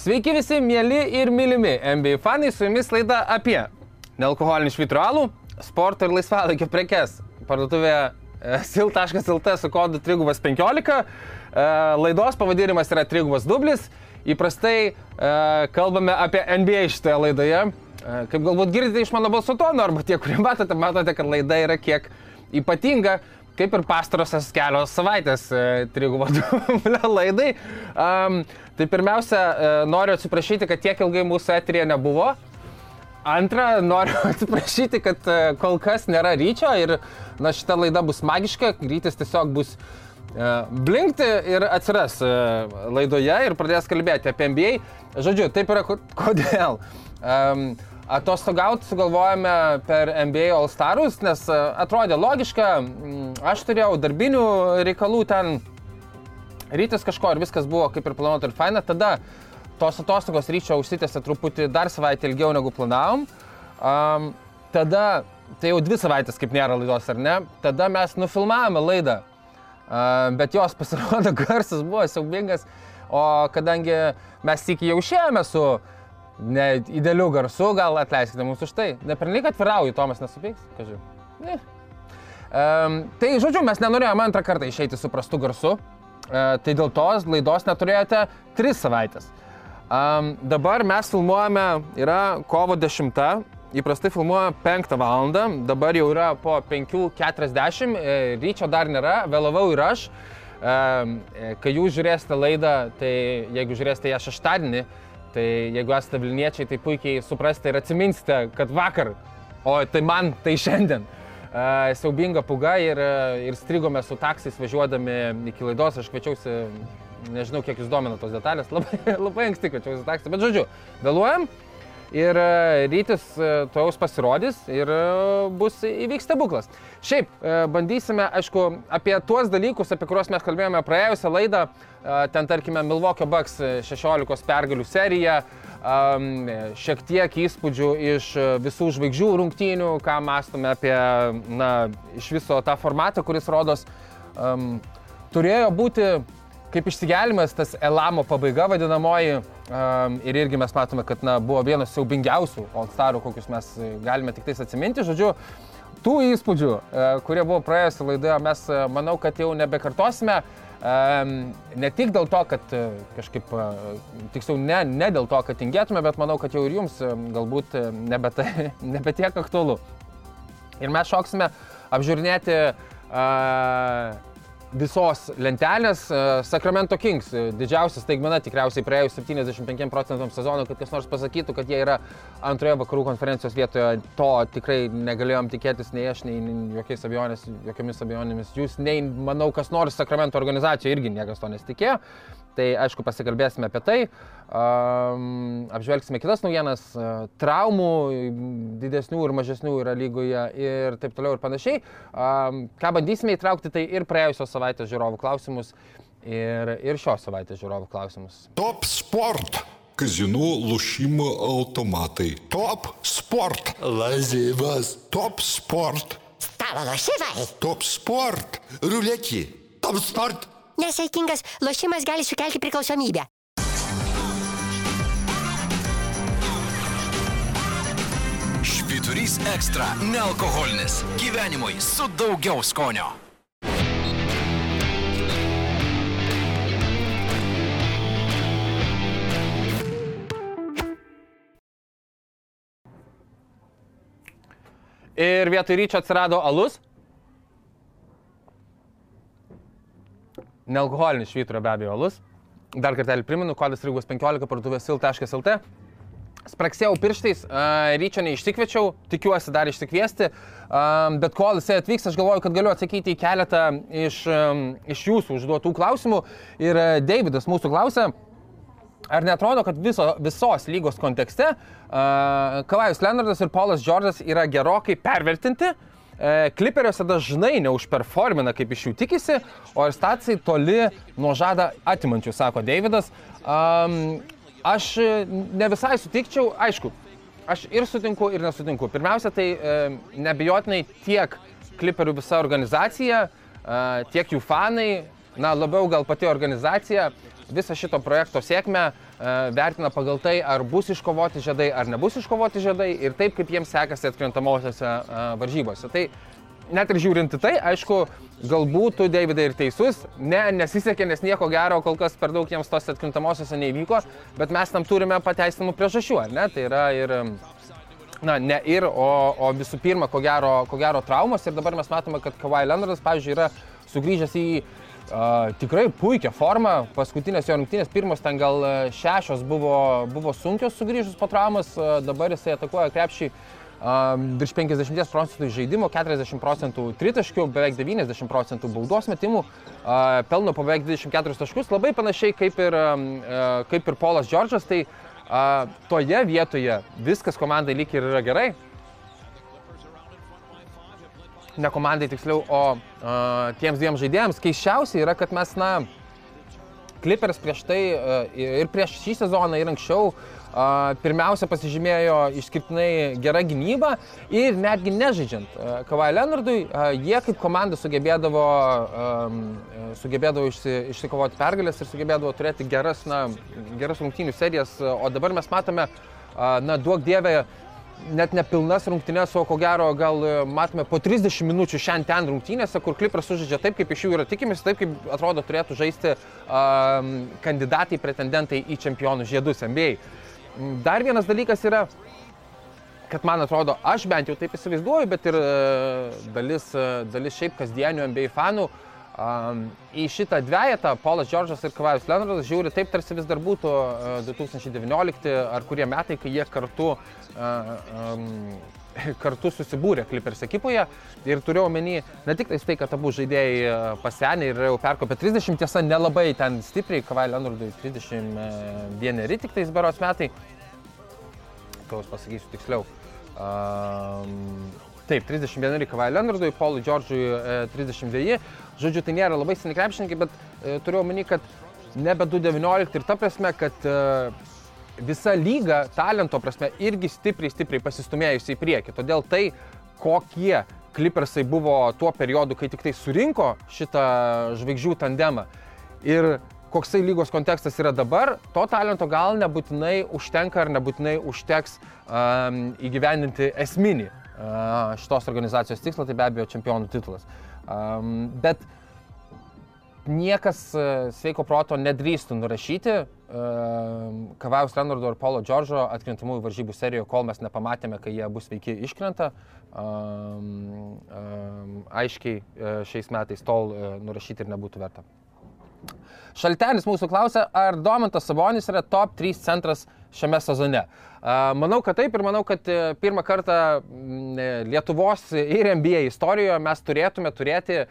Sveiki visi, mėly ir mylimi NBA fanai, su jumis laida apie nealkoholinį švitralų, sporto ir laisvalaikio prekes. Parduotuvė e, sil.lt su kodu 315. E, laidos pavadinimas yra 3 dublis. Įprastai e, kalbame apie NBA šitoje laidoje. Kaip galbūt girdite iš mano balso tono, arba tie, kurie matote, matote, kad laida yra kiek ypatinga, kaip ir pastarosios kelios savaitės e, trigubo dublio laidai. Um, tai pirmiausia, e, noriu atsiprašyti, kad tiek ilgai mūsų eterija nebuvo. Antra, noriu atsiprašyti, kad e, kol kas nėra ryčio ir na, šita laida bus magiška, rytis tiesiog bus blinkti ir atsiras laidoje ir pradės kalbėti apie NBA. Žodžiu, taip yra kodėl. Um, Atostogauti sugalvojame per NBA All Starus, nes e, atrodė logiška, mm, aš turėjau darbinių reikalų ten, rytis kažko ir viskas buvo kaip ir planuota ir faina, tada tos atostogos ryčio užsitęsė truputį dar savaitę ilgiau negu planavom. Um, tada, tai jau dvi savaitės kaip nėra laidos, ar ne? Tada mes nufilmavome laidą, uh, bet jos pasirodo garsas buvo siaubingas, o kadangi mes iki jau išėjome su ne idealių garsų, gal atleiskite mūsų už tai. Nepernik atvirauju, Tomas nesupyks, kažkaip. Ne. Um, tai žodžiu, mes nenorėjome antrą kartą išeiti su prastu garsu, uh, tai dėl tos laidos neturėjote tris savaitės. Um, dabar mes filmuojame, yra kovo 10, įprastai filmuoja 5 val. dabar jau yra po 5.40, e, ryčio dar nėra, vėlavau ir aš. Um, kai jūs žiūrėsite laidą, tai jeigu žiūrėsite ją šeštadienį, Tai jeigu esate Vilniečiai, tai puikiai suprasite ir atsiminsite, kad vakar, o tai man, tai šiandien. Uh, siaubinga puga ir, ir strigome su taksais važiuodami iki laidos, aš kviečiausi, nežinau kiek jūs domina tos detalės, labai, labai anksti kviečiausi taksą, bet žodžiu, vėluojam ir e, rytis e, tojaus pasirodys ir e, bus įvyks stebuklas. Šiaip, bandysime, aišku, apie tuos dalykus, apie kuriuos mes kalbėjome praėjusią laidą, ten tarkime Milvokio Bucks 16 pergalių serija, šiek tiek įspūdžių iš visų žvaigždžių rungtynių, ką mąstome apie, na, iš viso tą formatą, kuris rodos turėjo būti kaip išsigelimas, tas Elamo pabaiga vadinamoji. Um, ir irgi mes matome, kad na, buvo vienas siaubingiausių All-Starų, kokius mes galime tik tais atsiminti. Žodžiu, tų įspūdžių, uh, kurie buvo praėjusią laidoje, mes uh, manau, kad jau nebekartosime. Um, ne tik dėl to, kad uh, kažkaip, uh, tiksliau, ne, ne dėl to, kad tingėtume, bet manau, kad jau ir jums uh, galbūt uh, nebe, tai, nebe tiek aktualu. Ir mes šoksime apžiūrinėti uh, visos lentelės e, Sacramento Kings. E, didžiausia staigmena tikriausiai praėjus 75 procentams sezono, kad kas nors pasakytų, kad jie yra antroje vakarų konferencijos vietoje. To tikrai negalėjom tikėtis nei aš, nei, nei jokiais abejonės, jokiamis abejonėmis. Jūs, nei manau, kas nors Sacramento organizacijoje irgi niekas to nesitikėjo. Tai aišku, pasikalbėsime apie tai, um, apžvelgsime kitas naujienas, uh, traumų didesnių ir mažesnių yra lygoje ir taip toliau ir panašiai. Ką bandysime įtraukti, tai ir praėjusios savaitės žiūrovų klausimus, ir, ir šios savaitės žiūrovų klausimus. Top sport! Kazino lošimo automatai. Top sport! Lazivas. Top sport! Stalo lošimai. Top sport! Ruletį. Top sport! Nesaikingas lošimas gali sukelti priklausomybę. Švyturys ekstra - nealkoholinis. Gyvenimui su daugiau skonio. Ir vietoj ryčio atsirado alus. nealkoholinis švyturio be abejo alus. Dar kartelį primenu, kodas rygos 15 parduotuvės sil.lt. Spraksėjau pirštais, uh, ryčio neišsikviečiau, tikiuosi dar išsikviesti, uh, bet kol jisai atvyks, aš galvoju, kad galiu atsakyti į keletą iš, um, iš jūsų užduotų klausimų. Ir uh, Davidas mūsų klausė, ar netrodo, kad viso, visos lygos kontekste uh, Kavajus Leonardas ir Paulas Džordžas yra gerokai pervertinti? Uh, E, kliperiuose dažnai neužperformina, kaip iš jų tikisi, o ir stacijai toli nuo žada atimančių, sako Davidas. Um, aš ne visai sutikčiau, aišku, aš ir sutinku, ir nesutinku. Pirmiausia, tai e, nebejotinai tiek kliperių visa organizacija, e, tiek jų fanai, na labiau gal pati organizacija, visą šito projekto sėkmę vertina pagal tai, ar bus iškovoti žiedai, ar nebus iškovoti žiedai ir taip, kaip jiems sekasi atkrintamosiose e, varžybose. Tai net ir žiūrint į tai, aišku, galbūt tu, Davidai, ir teisus, ne, nesisekė, nes nieko gero kol kas per daug jiems tos atkrintamosiose neįvyko, bet mes tam turime pateisinamų priežasčių, ar ne? Tai yra ir, na, ne ir, o, o visų pirma, ko gero, ko gero traumos. Ir dabar mes matome, kad Kawhi Leonardas, pavyzdžiui, yra sugrįžęs į Uh, tikrai puikia forma, paskutinės jo rungtynės, pirmos ten gal šešios buvo, buvo sunkios sugrįžus po traumas, uh, dabar jisai atakuoja krepšį uh, virš 50 procentų žaidimo, 40 procentų tritaškių, beveik 90 procentų baudos metimų, pelno beveik 24 taškus, labai panašiai kaip ir, uh, kaip ir Polas Džordžas, tai toje vietoje viskas komandai lyg ir yra gerai, ne komandai tiksliau, o uh, tiems dviem žaidėjams. Keiščiausia yra, kad mes, na, Clippers prieš tai uh, ir prieš šį sezoną ir anksčiau uh, pirmiausia pasižymėjo išskirtinai gerą gynybą ir netgi nežaidžiant Kavai Leonardui, jie kaip komanda sugebėdavo, sugebėdavo išsi, išsikovoti pergalės ir sugebėdavo turėti geras, na, geras rungtynių serijas, o dabar mes matome, na, duok dievę, net nepilnas rungtynės, o ko gero gal e, matome po 30 minučių šiandien ten rungtynėse, kur Klipras sužaidžia taip, kaip iš jų yra tikimasi, taip kaip atrodo turėtų žaisti um, kandidatai, pretendentai į čempionų žiedus NBA. Dar vienas dalykas yra, kad man atrodo, aš bent jau taip įsivaizduoju, bet ir uh, dalis, uh, dalis šiaip kasdienių NBA fanų, Um, į šitą dviejatą Polas Džordžas ir Kavajus Leonardas žiūri taip, tarsi vis dar būtų uh, 2019 ar kurie metai, kai jie kartu, uh, um, kartu susibūrė Clippers ekipoje. Ir turiu omeny ne tik tai, kad abu žaidėjai pasenė ir jau perkopė 30, tiesa, nelabai ten stipriai, Kavajus Leonardui 31 tik tais beros metai. Kaus pasakysiu tiksliau. Um, Taip, 31 Kavai Leonardui, Paului Džordžui 32. Žodžiu, tai nėra labai seni krepšininkai, bet e, turiu omeny, kad nebe 2.19 ir ta prasme, kad e, visa lyga talento prasme irgi stipriai, stipriai pasistumėjusi į priekį. Todėl tai, kokie klipersai buvo tuo periodu, kai tik tai surinko šitą žvaigždžių tandemą ir koksai lygos kontekstas yra dabar, to talento gal nebūtinai užtenka ar nebūtinai užteks um, įgyvendinti esminį šitos organizacijos tikslą, tai be abejo čempionų titulas. Bet niekas e, sveiko proto nedrįstų nurašyti Kavajaus Leonardo ir Paulo Džordžo atkrintamųjų varžybų serijoje, kol mes nepamatėme, kai jie bus sveiki iškrenta. Um, um, aiškiai e, šiais metais tol e, nurašyti ir nebūtų verta. Šaltenis mūsų klausia, ar Domantas Sabonis yra top 3 centras šiame sezone. Manau, kad taip ir manau, kad e, pirmą kartą Lietuvos ir NBA istorijoje mes turėtume turėti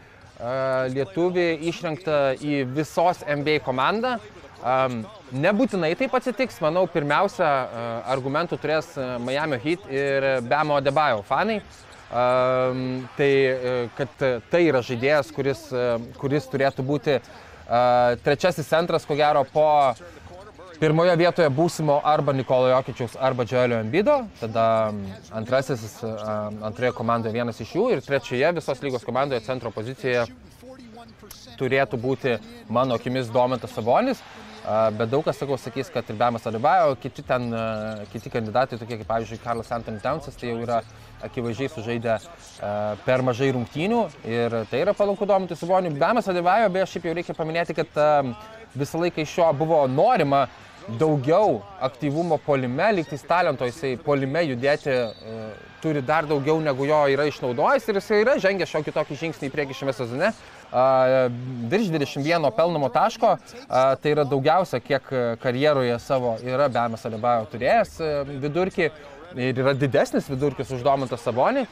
lietuvį išrinktą į visos NBA komandą. Nebūtinai taip atsitiks, manau, pirmiausia, argumentų turės Miami Heat ir Bemo Debajo fanai. Tai, e, kad tai yra žaidėjas, kuris, kuris turėtų būti trečiasis centras, ko gero, po Pirmoje vietoje būsimo arba Nikolo Jokičiaus, arba Džoelio Embido, tada antrasis, antroje komandoje vienas iš jų ir trečioje visos lygos komandoje centro pozicijoje turėtų būti mano akimis Domantas Sabonis, bet daug kas, sakau, sakys, kad ir Bemas Alibajo, kiti ten, kiti kandidatai, tokie kaip, pavyzdžiui, Karlas Anthony Townsas, tai jau yra akivaizdžiai sužaidę per mažai rungtynių ir tai yra palanku Domantui Saboniui. Bemas Alibajo, beje, šiaip jau reikia paminėti, kad visą laiką iš jo buvo norima daugiau aktyvumo polime, lygtais talento jisai polime judėti e, turi dar daugiau negu jo yra išnaudojęs ir jisai yra žengęs šiokį tokį žingsnį į priekį šiame sezone. Virš 21 pelnamo taško, tai yra daugiausia, kiek karjeroje savo yra Bemas Alibajo turėjęs e, vidurkį. Ir yra didesnis vidurkis už Domantą Sabonį.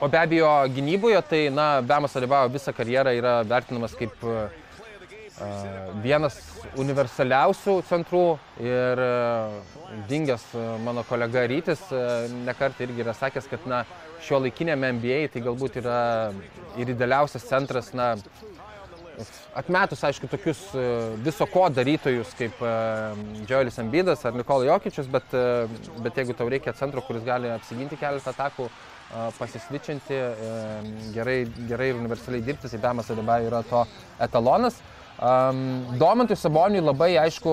O be abejo, gynyboje, tai, na, Bemas Alibajo visą karjerą yra vertinamas kaip uh, vienas universaliausių centrų. Ir dingęs mano kolega Rytis nekart irgi yra sakęs, kad na, šio laikinėme NBA tai galbūt yra ir idealiausias centras, na, atmetus, aišku, tokius viso ko darytojus kaip Džioelis Ambidas ar Nikola Jokičius, bet, bet jeigu tau reikia centro, kuris gali apsiginti keletą atakų, pasisvičinti, gerai, gerai ir universaliai dirbti, tai Bemas Adeba yra to etalonas. Domantui Saboniui labai aišku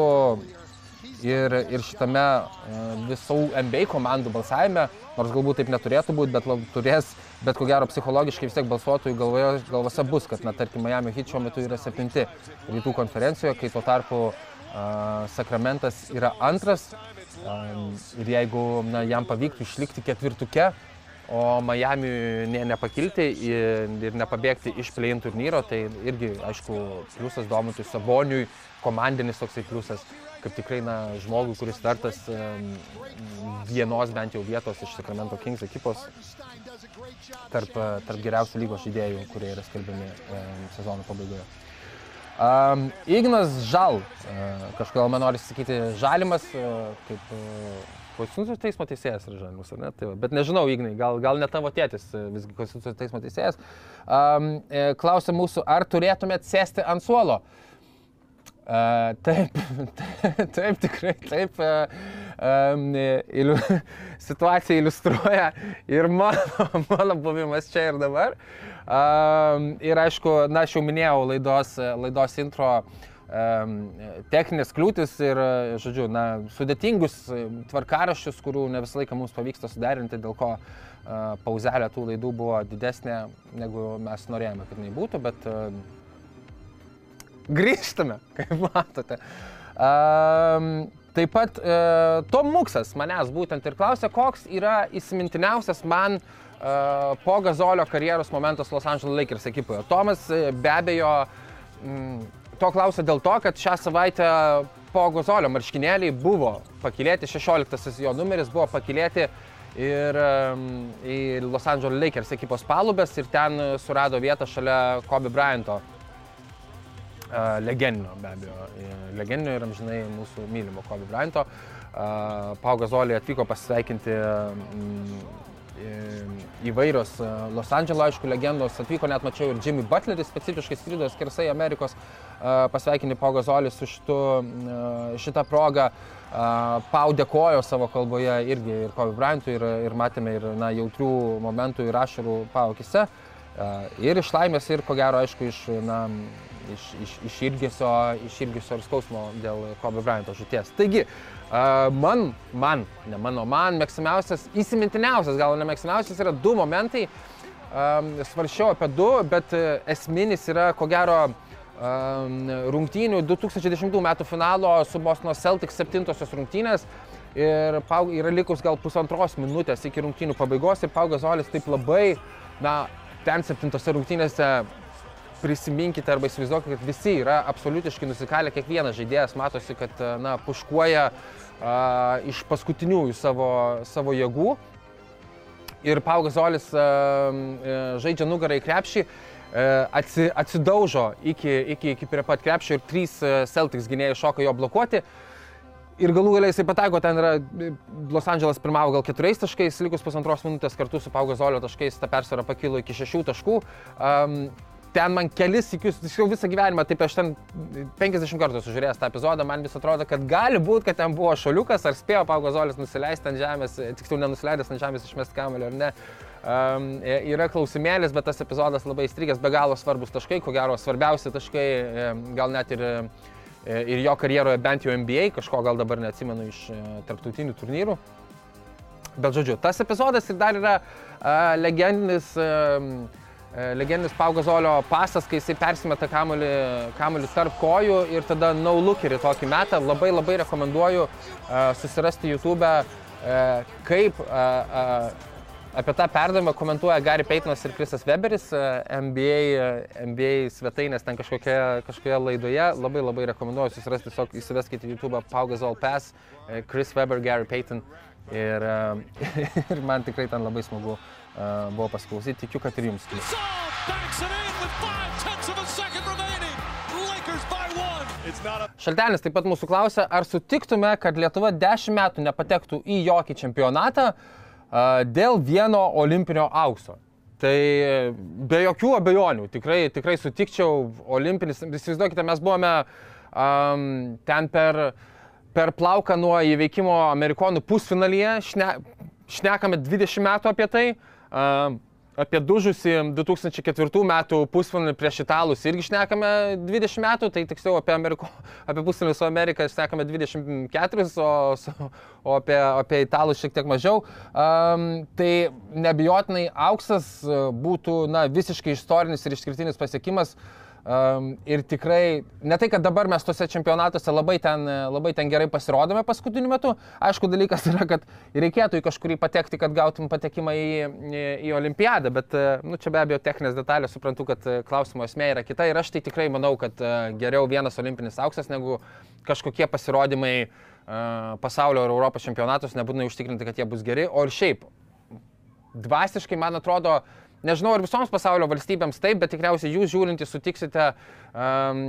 Ir, ir šitame e, visų NBA komandų balsavime, nors galbūt taip neturėtų būti, bet lab, turės, bet ko gero psichologiškai vis tiek balsuotojų galvoje, galvose bus, kad, na, tarkim, Miami Heat šiuo metu yra septinti rytų konferencijoje, kai tuo tarpu uh, Sakramentas yra antras. Um, ir jeigu na, jam pavyktų išlikti ketvirtuke, o Miami ne, nepakilti ir, ir nepabėgti iš play-in turnyro, tai irgi, aišku, pliusas Domutui Saboniui, komandinis toksai pliusas, kaip tikrai na, žmogui, kuris vertas vienos bent jau vietos iš Sacramento Kings ekipos tarp, tarp geriausių lygos žaidėjų, kurie yra skelbiami sezono pabaigoje. Um, Ignas Žal, uh, kažkodėl man nori sakyti Žalimas, uh, kaip uh, Konstitucijos teismo teisėjas yra Žalimas, ar ne? Tai va, bet nežinau, Ignai, gal, gal ne tavo tėtis, visgi Konstitucijos teismo teisėjas. Um, klausia mūsų, ar turėtumėt sėsti ant suolo? Uh, taip, taip, tikrai taip. Uh, um, ilu, situacija iliustruoja ir mano, mano buvimas čia ir dabar. Um, ir aišku, na, aš jau minėjau laidos, laidos intro um, techninės kliūtis ir, žodžiu, na, sudėtingus tvarkaraščius, kurių ne visą laiką mums pavyksta suderinti, dėl ko uh, pauzelė tų laidų buvo didesnė, negu mes norėjome, kad jinai būtų, bet uh, grįžtame, kaip matote. Um, taip pat uh, Tom Muksas manęs būtent ir klausė, koks yra įsimintiniausias man uh, po Gazolio karjeros momentas Los Angeles Lakers ekipoje. Tomas be abejo mm, to klausė dėl to, kad šią savaitę po Gazolio marškinėliai buvo pakilėti, 16 jo numeris buvo pakilėti ir į Los Angeles Lakers ekipos palubės ir ten surado vietą šalia Kobe Bryanto legendinio be abejo, legendinio ir amžinai mūsų mylimo Kobe Bryanto. Pau Gazolį atvyko pasveikinti įvairios Los Andželo, aišku, legendos, atvyko net mačiau ir Jimmy Butleris, specifiškai skrido skersai Amerikos, pasveikinti Pau Gazolį su šitu, šitą progą. Pau dėkojo savo kalboje irgi ir Kobe Bryantui ir, ir matėme ir na, jautrių momentų ir ašarų Pau akise. Ir iš laimės ir ko gero, aišku, iš na, iš, iš, iš, ilgesio, iš ilgesio ir skausmo dėl Kobe Bryanto žuties. Taigi, man, man, ne mano, man mėgstamiausias, įsimintiniausias, gal ne mėgstamiausias yra du momentai. Svaršiau apie du, bet e, esminis yra, ko gero, rungtynių 2010 m. finalo su Bosnos Celtics septintosios rungtynės. Ir yra likus gal pusantros minutės iki rungtynių pabaigos ir Paugas Zolis taip labai, na, ten septintose rungtynėse prisiminkite arba įsivaizduokite, kad visi yra absoliutiškai nusikalę, kiekvienas žaidėjas matosi, kad na, puškuoja a, iš paskutiniųjų savo, savo jėgų. Ir Paugas Zolis a, a, žaidžia nugarą į krepšį, atsi, atsidaužo iki, iki, iki prie pat krepšio ir trys Celtics gynėjai šoka jo blokuoti. Ir galų galiai jisai pataiko, ten yra Los Andželas pirmavo gal keturiais taškais, likus pusantros minutės kartu su Paugo Zolio taškais, ta persvara pakilo iki šešių taškų. Um, ten man kelis įkius, jau visą gyvenimą, taip aš ten 50 kartų sužiūrėjęs tą epizodą, man vis atrodo, kad gali būti, kad ten buvo šaliukas, ar spėjo Paugozolis nusileisti ant žemės, tiksliau nenusileidęs ant žemės išmest kamelio, ar ne. Um, yra klausimėlis, bet tas epizodas labai įstrigęs, be galo svarbus taškai, ko gero svarbiausi taškai, gal net ir, ir jo karjeroje bent jau NBA, kažko gal dabar neatsimenu iš tarptautinių turnyrų. Bet žodžiu, tas epizodas ir dar yra uh, legendinis uh, E, legendinis Paugazolio pasas, kai jisai persimeta kamuolį, kamuolį tarp kojų ir tada no lookerį tokį metą. Labai labai rekomenduoju uh, susirasti YouTube, uh, kaip apie tą perdavimą komentuoja Gary Paytonas ir Krisas Weberis NBA, NBA svetainės ten kažkokia, kažkokioje laidoje. Labai labai rekomenduoju susirasti, tiesiog įsiveskite YouTube Paugazol Pass, Chris Weber, Gary Payton. Ir, ir man tikrai ten labai smagu uh, buvo pasiklausyti, tikiu, kad ir jums. Šaltenis taip pat mūsų klausė, ar sutiktume, kad Lietuva 10 metų nepatektų į jokį čempionatą dėl vieno olimpinio aukso. Tai be jokių abejonių, tikrai, tikrai sutikčiau, olimpinis, įsivaizduokite, mes buvome um, ten per, per plauką nuo įveikimo amerikonų pusfinalyje, šne, šnekame 20 metų apie tai, uh, apie dužusi 2004 metų pusfinalį prieš italus irgi šnekame 20 metų, tai tiksliau apie, Ameriko, apie pusfinalį su Amerika šnekame 24, o, o apie, apie italus šiek tiek mažiau. Um, tai nebijotinai auksas būtų na, visiškai istorinis ir išskirtinis pasiekimas. Um, ir tikrai, ne tai, kad dabar mes tuose čempionatuose labai ten, labai ten gerai pasirodome paskutiniu metu, aišku, dalykas yra, kad reikėtų į kažkurį patekti, kad gautum patekimą į, į, į olimpiadą, bet e, nu, čia be abejo techninės detalės, suprantu, kad e, klausimo esmė yra kita ir aš tai tikrai manau, kad e, geriau vienas olimpinis auksas negu kažkokie pasirodymai e, pasaulio ir Europos čempionatus, nebūtinai užtikrinti, kad jie bus geri, o ir šiaip dvasiškai, man atrodo, nežinau ar visoms pasaulio valstybėms taip, bet tikriausiai jūs žiūrintys sutiksite, um,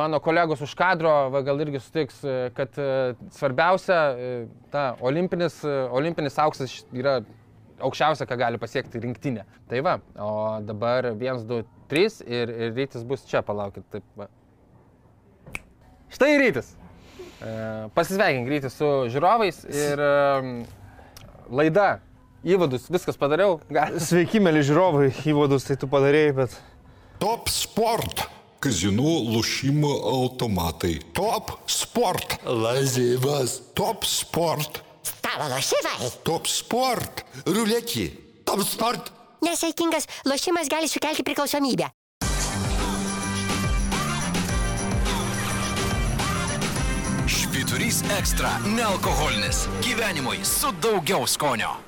mano kolegos už kadro, gal irgi sutiks, e, kad uh, svarbiausia, uh, ta olimpinis, uh, olimpinis auksas yra aukščiausia, ką gali pasiekti rinktinė. Tai va, o dabar 1, 2, 3 ir, ir rytis bus čia, palaukit. Taip, va. Štai rytis. Pasisveikink rytis su žiūrovais ir um, laida įvadus, viskas padariau. Gal. Sveiki, mėly žiūrovai, įvadus tai tu padarėjai, bet... Top sport. Kazinų lošimo automatai. Top sport. Lazivas. Top sport. Stalo lošimai. Top sport. Ruletį. Top sport. Nesaikingas lošimas gali sukelti priklausomybę. Švyturys ekstra - nealkoholinis. Gyvenimui su daugiau skonio.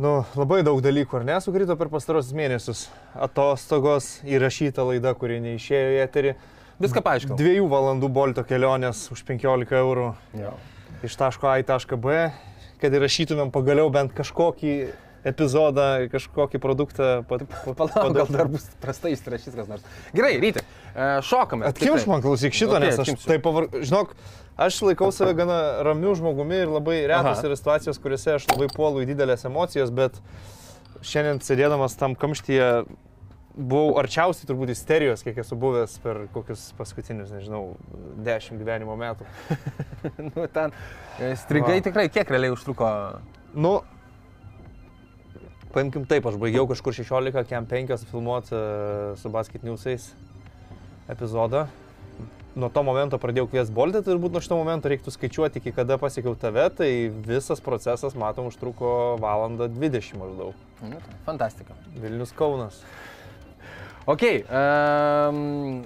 Nu, labai daug dalykų, ar nesukrito per pastarosius mėnesius. Atostogos, įrašyta laida, kuri neišėjo į eterį. Viską paaiškinau. Dviejų valandų bolto kelionės už 15 eurų Jo. iš taško A į tašką B, kad įrašytumėm pagaliau bent kažkokį epizodą, kažkokį produktą. Pat, pat, Palauk, gal dar bus prastai įsirašys kas nors. Gerai, ryti, e, šokame. Atkimš man klausyk šito, Ok, okay, nes aš atkimsiu. taip pavar... Žinok, aš laikau save gana ramiu žmogumi ir labai retas Aha. yra situacijos, kuriuose aš labai puolu į didelės emocijas, bet šiandien sėdėdamas tam kamštyje buvau arčiausiai turbūt isterijos, kiek esu buvęs per kokius paskutinius, nežinau, dešimt gyvenimo metų. nu, ten e, strigai Va. tikrai kiek realiai užtruko. Nu, paimkim taip, aš baigiau kažkur 16, kem 5 filmuoti uh, su Basket Newsais epizodą. Nuo to momento pradėjau kvies boltą, tai turbūt nuo šito momento reiktų skaičiuoti, iki kada pasiekiau tave, tai visas procesas, matom, užtruko valandą 20 maždaug. Nu, fantastika. Vilnius Kaunas. Ok, um,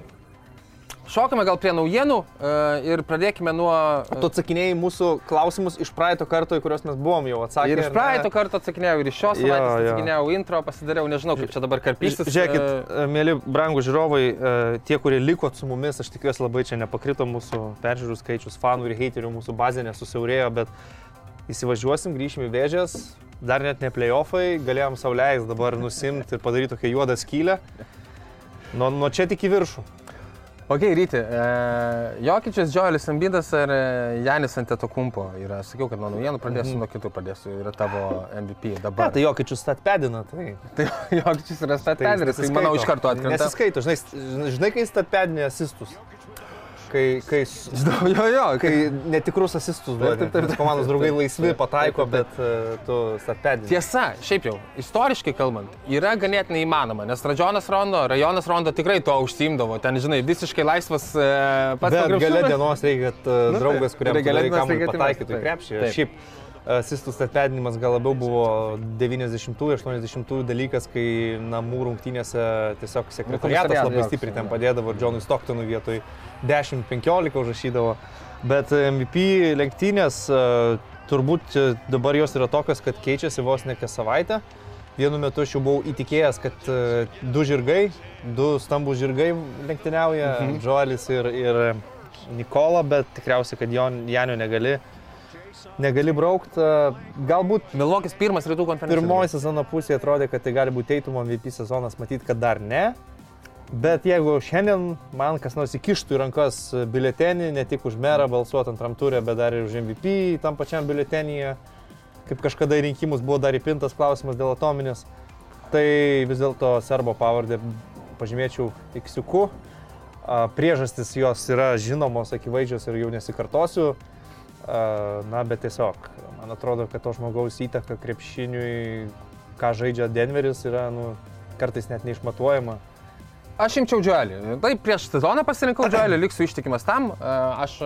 šokame gal prie naujienų uh, ir pradėkime nuo... e, Tu atsakinėjai mūsų klausimus iš praeito karto, į kuriuos mes buvom jau atsakę. Ir iš praeito karto atsakinėjau, ir iš šios savaitės jo. atsakinėjau intro, pasidariau, nežinau, kaip čia dabar karpysis. Žiūrėkit, e, e, mėly brangų žiūrovai, e, tie, kurie likot su mumis, aš tikiuosi labai čia nepakrito mūsų peržiūrų skaičius, fanų ir heiterių, mūsų bazė nesusiaurėjo, bet įsivažiuosim, grįšim į vėžės, dar net ne playoffai, galėjom sauliais dabar nusimti ir padaryti tokią juodą skylę. Nuo, nuo čia tik į viršų. Ok, ryti, e, Jokičius, Džoelis Ambidas ar e, Janis Antetokumpo yra, sakiau, kad nuo naujienų pradėsiu, nuo kitų pradėsiu, yra tavo MVP dabar. tai jokičius statpedina, tai. Tai Jokičius yra statperis, tai manau iš karto atkrenta. Nesiskaito, žinai, žinai kai statpedinė asistus. Kai, kai, s- Jo, jo, kai netikrus asistus duodi. Taip, taip, taip. Komandos draugai laisvi pataiko, bet uh, tu statpedini. Tiesa, šiaip jau, istoriškai kalbant, yra ganėtinai įmanoma, nes Radžionas Rondo, Rajonas Rondo tikrai to užsimdavo, ten, žinai, visiškai laisvas e, pats Bet gale dienos reikia, kad uh, Nu, draugas, kuriam reikia pataikytų į krepšį. Šiaip asistų statpedinimas gal labiau buvo 90-ųjų, 80-ųjų dalykas, kai namų rungtynėse tiesiog sekretariatas labai stipriai ten padėdavo ir Johnui Stocktonui vietoj 10-15 užrašydavo. Bet MVP lenktynės e, turbūt e, dabar jos yra tokios, kad keičiasi vos ne kas savaitę. Vienu metu aš jau buvau įtikėjęs, kad e, du žirgai, du stambus žirgai lenktyniauja, mhm. Joelis ir, ir Nikola, bet tikriausiai, kad Janio negali, negali braukti. Galbūt Milvokis pirmas rytų konferencijos. pirmoji sezono pusė atrodė, kad tai gali būti Teitumo MVP sezonas, matyt, kad dar ne. Bet jeigu šiandien man kas nors įkištų į rankas biuletenį, ne tik už merą balsuoti antram turė, bet dar ir už MVP tam pačiam biuletenyje, kaip kažkada į rinkimus buvo dar įpintas klausimas dėl atominės, tai vis dėlto serbo pavardę pažymėčiau Iksiuku. Priežastis jos yra žinomos, akivaizdžios ir jau nesikartosiu. Na, bet tiesiog, man atrodo, kad to žmogaus įtaka krepšiniui, ką žaidžia Denveris, yra nu, kartais net neišmatuojama. Aš imčiau Džuelį. Taip, prieš sezoną pasirinkau Džuelį, liksiu ištikimas tam. Aš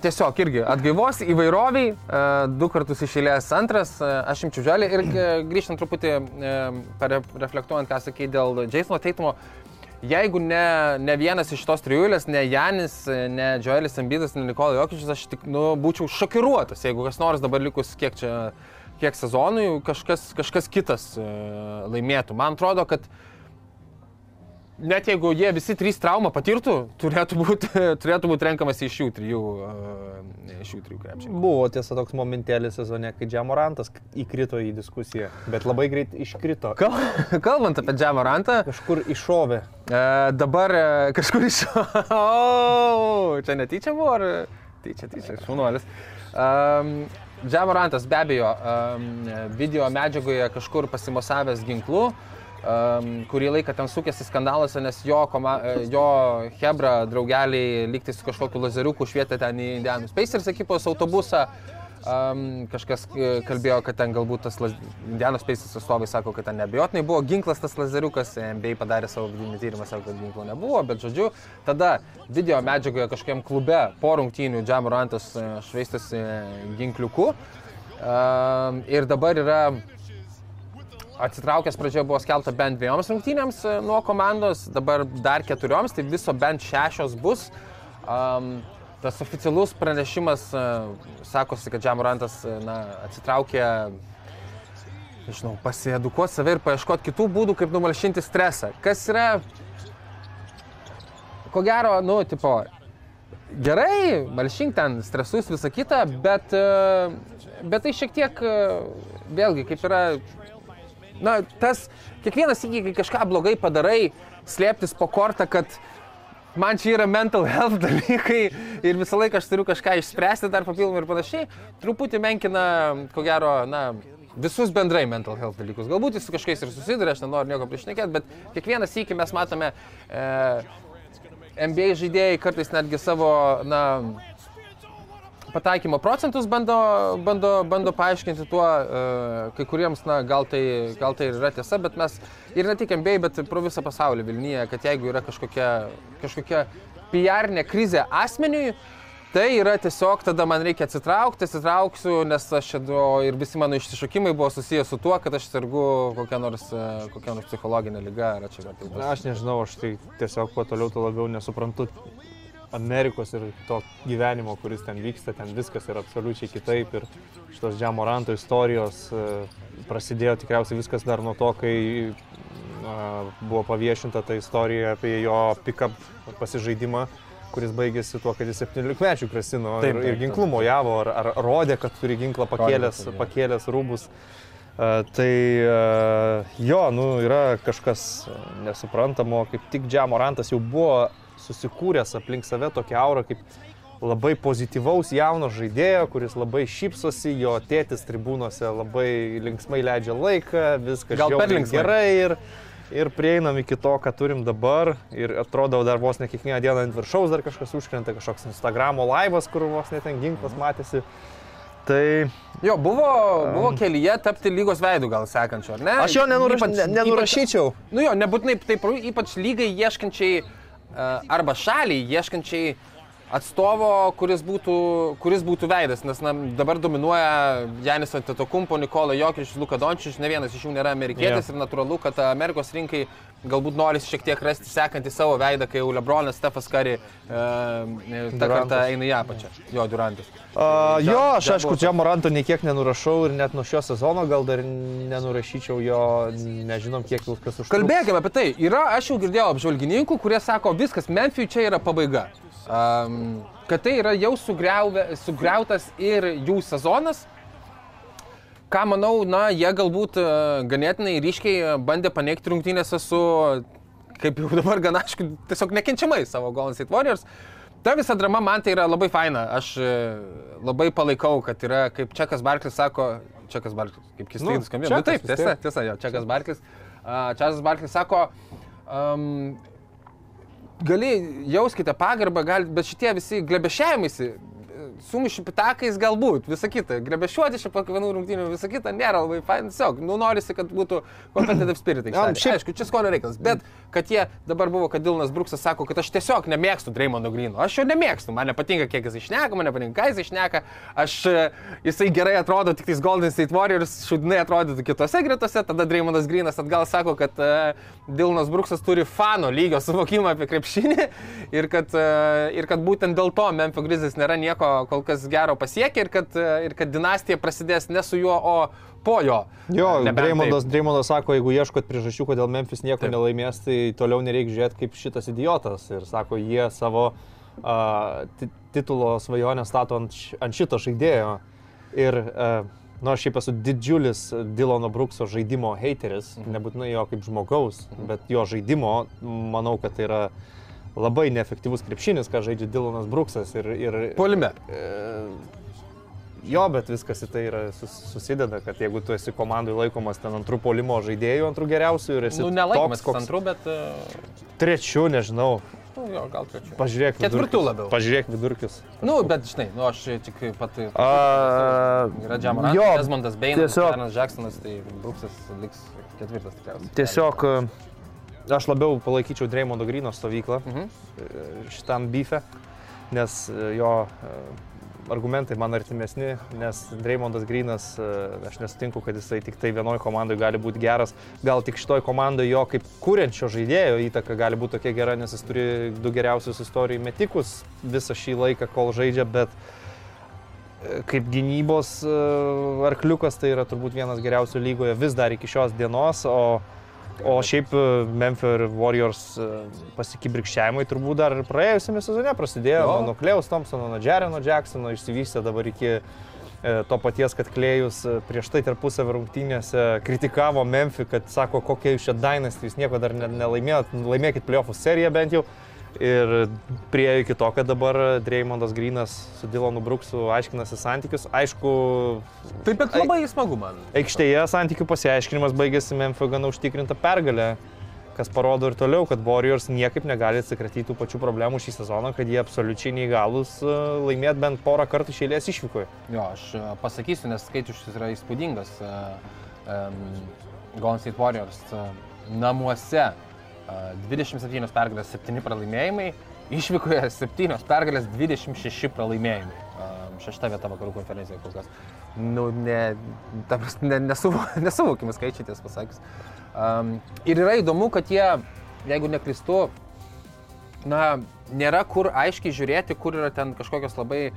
tiesiog irgi atgaivos įvairoviai, du kartus išėlės antras, aš imčiau Džuelį ir grįžtant truputį, reflektuojant, ką sakai dėl Jasono Teitumo. Jeigu ne, ne vienas iš tos trijulės, ne Janis, ne Joelis Embidas, ne Nikola Jokičius, aš tik nu, būčiau šokiruotas, jeigu kas nors dabar likus kiek čia, kiek sezonui, kažkas, kažkas kitas e, laimėtų. Man atrodo, kad net jeigu jie visi trys traumą patirtų, turėtų būti, turėtų būti renkamas iš jų trijų, e, iš jų trijų krepšininkų. Buvo tiesa toks momentėlis sezone, kai Džiamorantas įkrito į diskusiją, bet labai greit iškrito. Kal, kalbant apie Džamorantą, Kažkur iššovė. e, dabar e, kažkur iš... O, čia netyčia buvo, ar tyčia, tyčia, šunuolis. Um, Džamorantas be abejo um, video medžiagoje kažkur pasimosavęs ginklu, um, kurį laiką ten sukėsi skandaluose, nes jo, koma, e, jo Hebra draugeliai lygtai su kažkokiu lazeriuku švietė ten į Indianus Pacers ekipos autobusą. Um, kažkas e, kalbėjo, kad ten galbūt tas laz... Indianos Pacers atstovai sako, kad ten nebejotinai buvo ginklas tas lazeriukas, NBA padarė savo vidinį tyrimą, sako, kad ginklo nebuvo, bet žodžiu, tada video medžiagoje kažkokiam klube po rungtynių Džamorantas e, švaistėsi ginkliuku. Um, ir dabar yra atsitraukęs pradžioje buvo skelta bent dviejoms rungtynėms e, nuo komandos, dabar dar keturioms, tai viso bent šešios bus. Um, tas oficialus pranešimas uh, sakosi, kad Džamorantas uh, na, atsitraukė, nežinau, pasiedukuoti save ir paieškoti kitų būdų, kaip numalšinti stresą. Kas yra, ko gero, nu, tipo, gerai, malšink ten stresus, visą kitą, bet, e, bet tai šiek tiek, e, vėlgi, kaip yra, na, tas, kiekvienas įgy, kai kažką blogai padarai, slėptis po kortą, kad man čia yra mental health dalykai ir visą laiką aš turiu kažką išspręsti dar papildomai ir panašiai, truputį menkina, ko gero, na, visus bendrai mental health dalykus. Galbūt jis su kažkais ir susiduria, aš nenoriu nieko priešnekėti, bet kiekvieną sykį mes matome e, NBA žaidėjai kartais netgi savo, na, pataikymo procentus bando, bando, bando paaiškinti tuo, e, kai kuriems, na, gal tai, gal tai yra tiesa, bet mes ir ne tik NBA, bet pro visą pasaulį Vilniuje, kad jeigu yra kažkokia, kažkokia PR krizė asmeniui, tai yra tiesiog tada man reikia atsitraukti, atsitrauksiu, nes aš čia, ir visi mano išsišokimai buvo susijęs su tuo, kad aš sergu kokią nors, e, kokią nors psichologinę lygą, ar čia gal tai. Na, aš nežinau, aš tai tiesiog kuo toliau, tuo labiau nesuprantu Amerikos ir to gyvenimo, kuris ten vyksta, ten viskas yra absoliučiai kitaip ir šitos Džiamoranto istorijos e, prasidėjo tikriausiai viskas dar nuo to, kai buvo paviešinta ta istorija apie jo pick-up pasižaidimą kuris baigėsi tuo, kad jis 17 mečių grasino Taip, ir, taip, ir ginklu mojavo, ar, ar rodė, kad turi ginklą pakėlęs, pakėlęs rūbus. Uh, tai uh, jo, nu, yra kažkas nesuprantamo, kaip tik Džiamorantas jau buvo susikūręs aplink save tokią aurą kaip labai pozityvaus jauno žaidėjo, kuris labai šypsosi, jo tėtis tribūnose labai linksmai leidžia laiką, viskas Gal per linksmai. gerai ir, ir prieinam iki to, ką turim dabar ir atrodo dar vos ne kiekvieną dieną ant viršaus dar kažkas užkrenta, kažkoks Instagramo laivas, kur vos net ten ginklas matėsi. Tai Jo, buvo, buvo kelyje tapti lygos veidų gal sekančio, ar ne? aš jo nenuraš, Ypač- ne, nenurašyčiau. Ypač, nu jo, nebūtinai taip, ypač lygai ieškančiai arba šaliai ieškančiai atstovo, kuris būtų, kuris būtų veidas, nes na, dabar dominuoja Janis Antetokumpo, Nikola Jokičius, Luka Dončius, ne vienas iš jų nėra amerikietis Jo. ir natūralu, kad Amerikos rinkai galbūt norisi šiek tiek rasti sekantį savo veidą, kai jau Lebronas, Stefas Kari e, tą Durantas. kartą eina į apačią. Jo, Durantas. Uh, jo, aš aišku, Džabo- Džiamoranto niekiek nenurašau ir net nuo šio sezono gal dar nenurašyčiau jo, nežinom kiek viskas užtruks. Kalbėkime apie tai. Yra, aš jau girdėjau apžvalgininkų, kurie sako, viskas, Memphijui čia yra pabaiga. Um, kad tai yra jau sugriauvę, sugriautas ir jų sezonas. Ką manau, na, jie galbūt e, ganėtinai ryškiai e, bandė paneigti rungtynėse su, kaip jau dabar gana aišku, tiesiog nekenčiamai savo Golden State Warriors. Ta visa drama man tai yra labai faina. Aš e, labai palaikau, kad yra, kaip Čekas Barklis sako, Čekas Barklis, kaip keistai Nu, nuskambėjo. Nu, taip, tiesa, tiesa, jo, Čekas Barklis. Čekas Barklis sako, um, gali jauskite pagarbą, gal, bet šitie visi glebešiavimaisi, sumuši pitakais galbūt, visa kita, grebešiuoti čia po kiekvienų rungtynių, visa kita nėra labai fain, tiesiog, nu norisi, kad būtų competitive spirit. Ja, šiaip- Aišku, čia skonio reikalas, bet kad jie dabar buvo, kad Dilnas Bruksas sako, kad aš tiesiog nemėgstu Dreymondo Grino, aš jo nemėgstu, man nepatinka, kiek jis išneka, man nepatinka, ką jis išneka, aš, e, jisai gerai atrodo tik tais Golden State Warriors, šudinai atrodytų kitose gretose, tada Dreymondas Grinas atgal sako, kad uh, Dilnas Bruksas turi fano lygio suvokimą apie krepšinį ir kad, uh, ir kad būtent dėl to Memphis Grizzlies nėra nieko kol kas gero pasiekę ir kad, uh, ir kad dinastija prasidės ne su juo, o po jo. Jo, taip. Dreymondas sako, jeigu ieškot priežasčių, kodėl Memphis nieko Taip. nelaimės, tai toliau nereikia žiūrėti kaip šitas idiotas. Ir sako, jie savo uh, titulo svajonę stato ant, ant šito žaidėjo. Ir, uh, nu, aš šiaip esu didžiulis Dilono Brukso žaidimo hateris, mhm. nebūtinai jo kaip žmogaus, bet jo žaidimo, manau, kad tai yra labai neefektyvus krepšinis, ką žaidžia Dilonas Bruksas. Ir, ir, Polime. Jo, bet viskas į tai yra sus, susideda, kad jeigu tu esi komandai laikomas ten antrų polimo žaidėjų, antrų geriausių ir esi Nu, nelaikomas toks, koks antrų, bet... Uh, trečių, nežinau, nu, jo, gal trečių. pažiūrėk Ketvirtų labiau. Pažiūrėk vidurkius. Nu, bet žinai, nu, aš tik pat... A, Yra Džamaras, jo, Desmondas Beinas, tiesiog- Aaronas Jacksonas, tai Bruksas liks ketvirtas tikriausiai. Tiesiog e, aš labiau palaikyčiau Dreymondo Grino stovyklą Mhm. e, šitam beefе, nes e, jo e, argumentai man artimesni, nes Dreymondas Grinas, aš nesutinku, kad jisai tik tai vienoje komandoje gali būti geras, gal tik šitoj komandoje jo kaip kūrenčio žaidėjo įtaka gali būti tokia gera, nes jis turi du geriausius istorijai metikus visą šį laiką, kol žaidžia, bet kaip gynybos arkliukas tai yra turbūt vienas geriausių lygoje vis dar iki šios dienos, o, o šiaip e, Memphis ir Warriors e, pasikibrikščiavimai turbūt dar ir praėjusiame sezone prasidėjo, Jo. nuo Klejaus Thompsono, nuo Jereno Jacksono išsivystė dabar iki e, to paties, kad Klejus e, prieš tai tarpusavio rungtynėse kritikavo Memphis, kad sako, kokia jūs čia dynasty, jūs nieko dar ne- nelaimėjot, laimėkit playoffų seriją bent jau. Ir prie iki to, kad dabar Dreymondas Grinas su Dilonu Bruksu aiškinasi santykius. Aišku, Taip, bet labai smagu man. aikštėje santykių pasiaiškinimas baigėsi Memphis gana užtikrinta pergalė, kas parodo ir toliau, kad Warriors niekaip negali atsikratyti tų pačių problemų šį sezoną, kad jie absoliučiai neįgalus e, laimėti bent porą kartų išėlės išvykoje. Jo, aš e, pasakysiu, nes skaičius yra įspūdingas. em, Golden State Warriors namuose 27 pergalės, 7 pralaimėjimai, išvykoje 7 pergalės, 26 pralaimėjimai. Šešta vieta vakarų konferencijoje kol kas. Nu, ne, ta prasme, ne, nesuvo, nesuvokimi skaičiai, tiesą pasakius. Um, ir yra įdomu, kad jie, jeigu neklistu, na, nėra kur aiškiai žiūrėti, kur yra ten kažkokios labai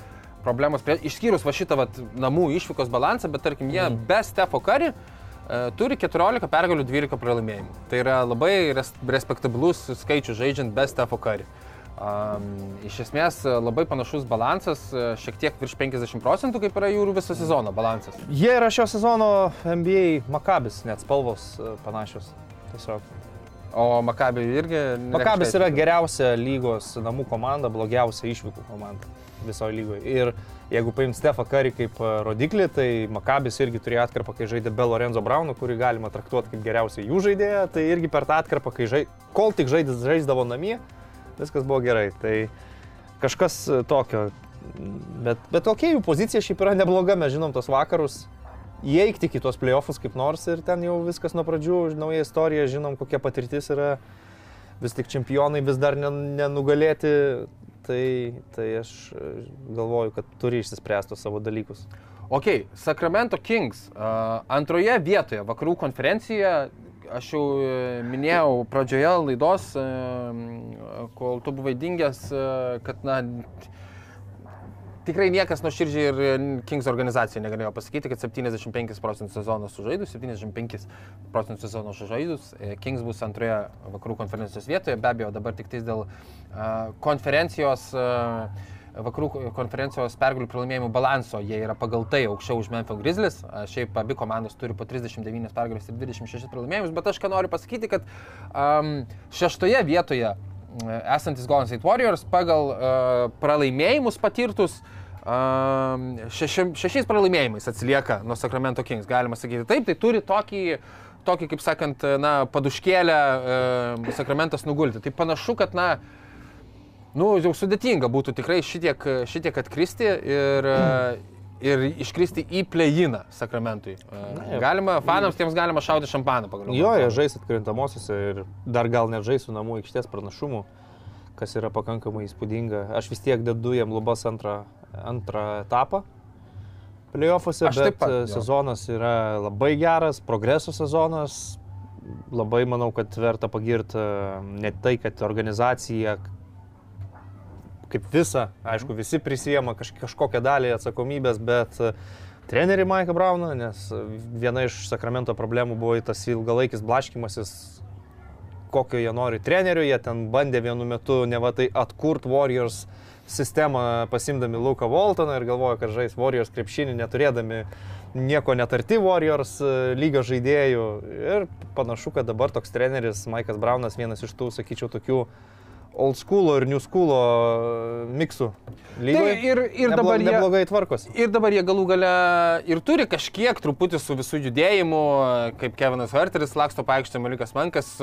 problemos, išskyrus va šitą vat, namų išvykos balansą, bet tarkim, jie mm. be Stefo Kari uh, turi 14 pergalių, 12 pralaimėjimų. Tai yra labai res, respektabilus skaičius žaidžiant be Stefo Kari. Um, iš esmės e, labai panašus balansas, e, šiek tiek virš 50 procentų, kaip yra jų viso sezono balansas. Jie yra šio sezono NBA Makabis, net spalvos e, panašios. Tiesiog. O Makabi irgi... Makabis yra geriausia lygos namų komanda, blogiausia išvykų komanda visoje lygoje. Ir jeigu paimt Stefą Karį kaip e, rodiklį, tai Makabis irgi turėjo atkarpą, kai žaidė be Lorenzo Brauno, kurį galima traktuoti kaip geriausią jų žaidėją. Tai irgi per tą atkarpą, kai žai... kol tik žaidės, žaisdavo namie, viskas buvo gerai. Tai kažkas e, tokio. Bet, bet kokia jų pozicija šiaip yra nebloga, mes žinom tos vakarus. Įeikti į tuos playoffus kaip nors ir ten jau viskas nuo pradžių, nauja istorija, žinom kokia patirtis yra, vis tik čempionai vis dar nen- nenugalėti, tai, tai aš e, galvoju, kad turi išsispręsti savo dalykus. Ok, Sacramento Kings uh, antroje vietoje vakarų konferencijoje, aš jau e, minėjau pradžioje laidos, e, kol tu buvai dingęs, e, kad na, tikrai niekas nuoširdžiai ir e, Kings organizacija negalėjo pasakyti, kad 75 procentų sezono sužaidus, 75 procentų sezono sužaidus, e, Kings bus antroje vakarų konferencijos vietoje, be abejo dabar tik tais dėl uh, konferencijos uh, vakarų konferencijos pergalių pralaimėjimų balanso jie yra pagal tai aukščiau už Memphis Grizzlies. Šiaip abi komandos turi po 39 pergalės ir 26 pralaimėjimus, bet aš ką noriu pasakyti, kad um, šeštoje vietoje esantis Golden State Warriors pagal uh, pralaimėjimus patirtus um, šeši, šešiais pralaimėjimais atsilieka nuo Sacramento Kings, galima sakyti. Taip, tai turi tokį tokį, kaip sakant, na, paduškėlę e, Sakramentas nugulti. Tai panašu, kad, na, nu, jau sudėtinga būtų tikrai šitiek, šitiek atkristi ir, ir iškristi į plėjiną Sakramentui. jo. Galima, fanams tiems galima šauti šampaną pagal. Jo, jie žais atkrintamosiose ir dar gal net žais su namų aikštės pranašumu, kas yra pakankamai įspūdinga. Aš vis tiek dedu jam lubas antrą, antrą etapą. Playoffuose, bet pat, e, sezonas yra labai geras, progreso sezonas. Labai manau, kad verta pagirti ne tai, kad organizacija kaip visa, aišku, visi prisijama kaž, kažkokią dalį atsakomybės, bet e, trenerį Maiką Brauną, nes e, viena iš Sakramento problemų buvo tas ilgalaikis blaškimasis, kokio jie nori trenerių, jie ten bandė vienu metu ne va tai atkurt Warriors sistemą pasimdami Luką Voltoną ir galvojo, kad žais Warriors krepšinį neturėdami nieko netarti Warriors e, lygio žaidėjų. Ir panašu, kad dabar toks treneris Maikas Braunas vienas iš tų, sakyčiau, tokių old school ir new school miksų. lygoje. Tai ir- ir Neblo- dabar jie- neblogai tvarkosi. Ir dabar jie galų gale ir turi kažkiek truputį su visų judėjimu, kaip Kevinas Verteris laksto paaiškė Malikas Mankas,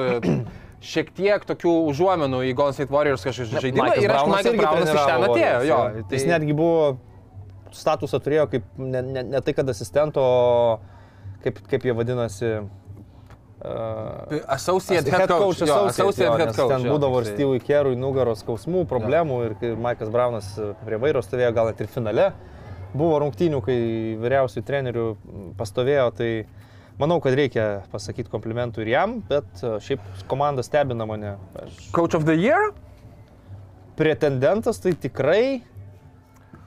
šiek tiek tokių užuomenų į Golden State Warriors kažkokį žaidimą. Maikas Ir aš Maikas irgi Braunas iš ten atėjo. Jo, jo. Jis netgi buvo statusą turėjo kaip ne, ne, ne tai, kad asistento, o kaip, kaip jie vadinasi. Uh, Associate head coach. jo, Associate head coach. Ten jo, būdavo ir toksai. Steve'ui Kerui nugaros skausmų, problemų ir kai Maikas Braunas prie vairo stovėjo gal net ir finale. Buvo rungtynių, kai vyriausių trenerių pastovėjo, tai manau, kad reikia pasakyti komplimentų ir jam, bet uh, šiaip komanda stebina mane. Aš Coach of the year? pretendentas tai tikrai,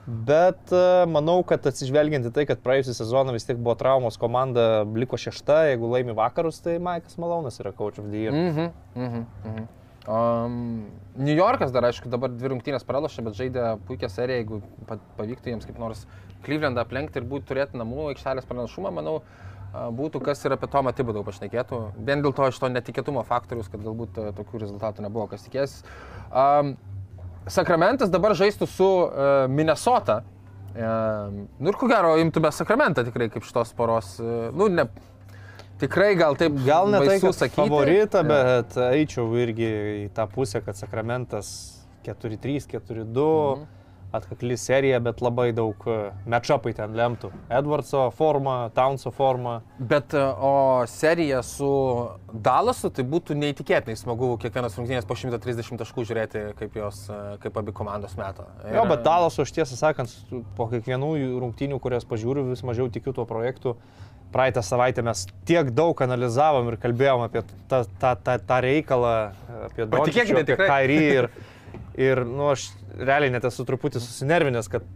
bet e, manau, kad atsižvelgiant į tai, kad praėjusią sezoną vis tiek buvo traumos komanda, liko šešta, jeigu laimi vakarus, tai Maikas Malonas yra coach of the year. Mm. Mhm. mhm, mhm. Um, New Yorkas dar, aišku, dabar dvi rungtynės pralašė, bet žaidė puikią seriją, jeigu pa- pavyktų jiems kaip nors Clevelandą aplenkti ir būtų turėti namų aikštelės pranašumą, manau, a, būtų kas ir apie Tomą Tibudau pašnekėtų. Vien dėl to iš to netikėtumo faktorius, kad galbūt a, tokių rezultatų nebuvo, kas tikės. Um, Sakramentas dabar žaistų su uh, Minnesota. Um, nu ir ko gero, imtume Sakramentą tikrai kaip šitos poros. Uh, nu, ne, tikrai gal taip Gal ne tai, kad sakyti. favoritą, Jo. bet eičiau irgi į tą pusę, kad Sakramentas 4-3, 4-2, mhm. Atkakli serija, bet labai daug matchupai ten lemtų. Edwardso forma, Townso forma. Bet e, o serija su Dalasu, tai būtų neįtikėtinai smagu kiekvienas rungtynės po 130 taškų žiūrėti, kaip, jos, e, kaip abi komandos metą. Jo, bet Dalaso, aš tiesą sakant, po kiekvienų rungtynių, kurias pažiūriu, vis mažiau tikiu tuo projektu. Praeitą savaitę mes tiek daug analizavom ir kalbėjom apie tą, tą, tą, tą reikalą, apie Doncičių, apie. Kairį ir, ir nu, aš realiai net esu truputį susinervinęs, kad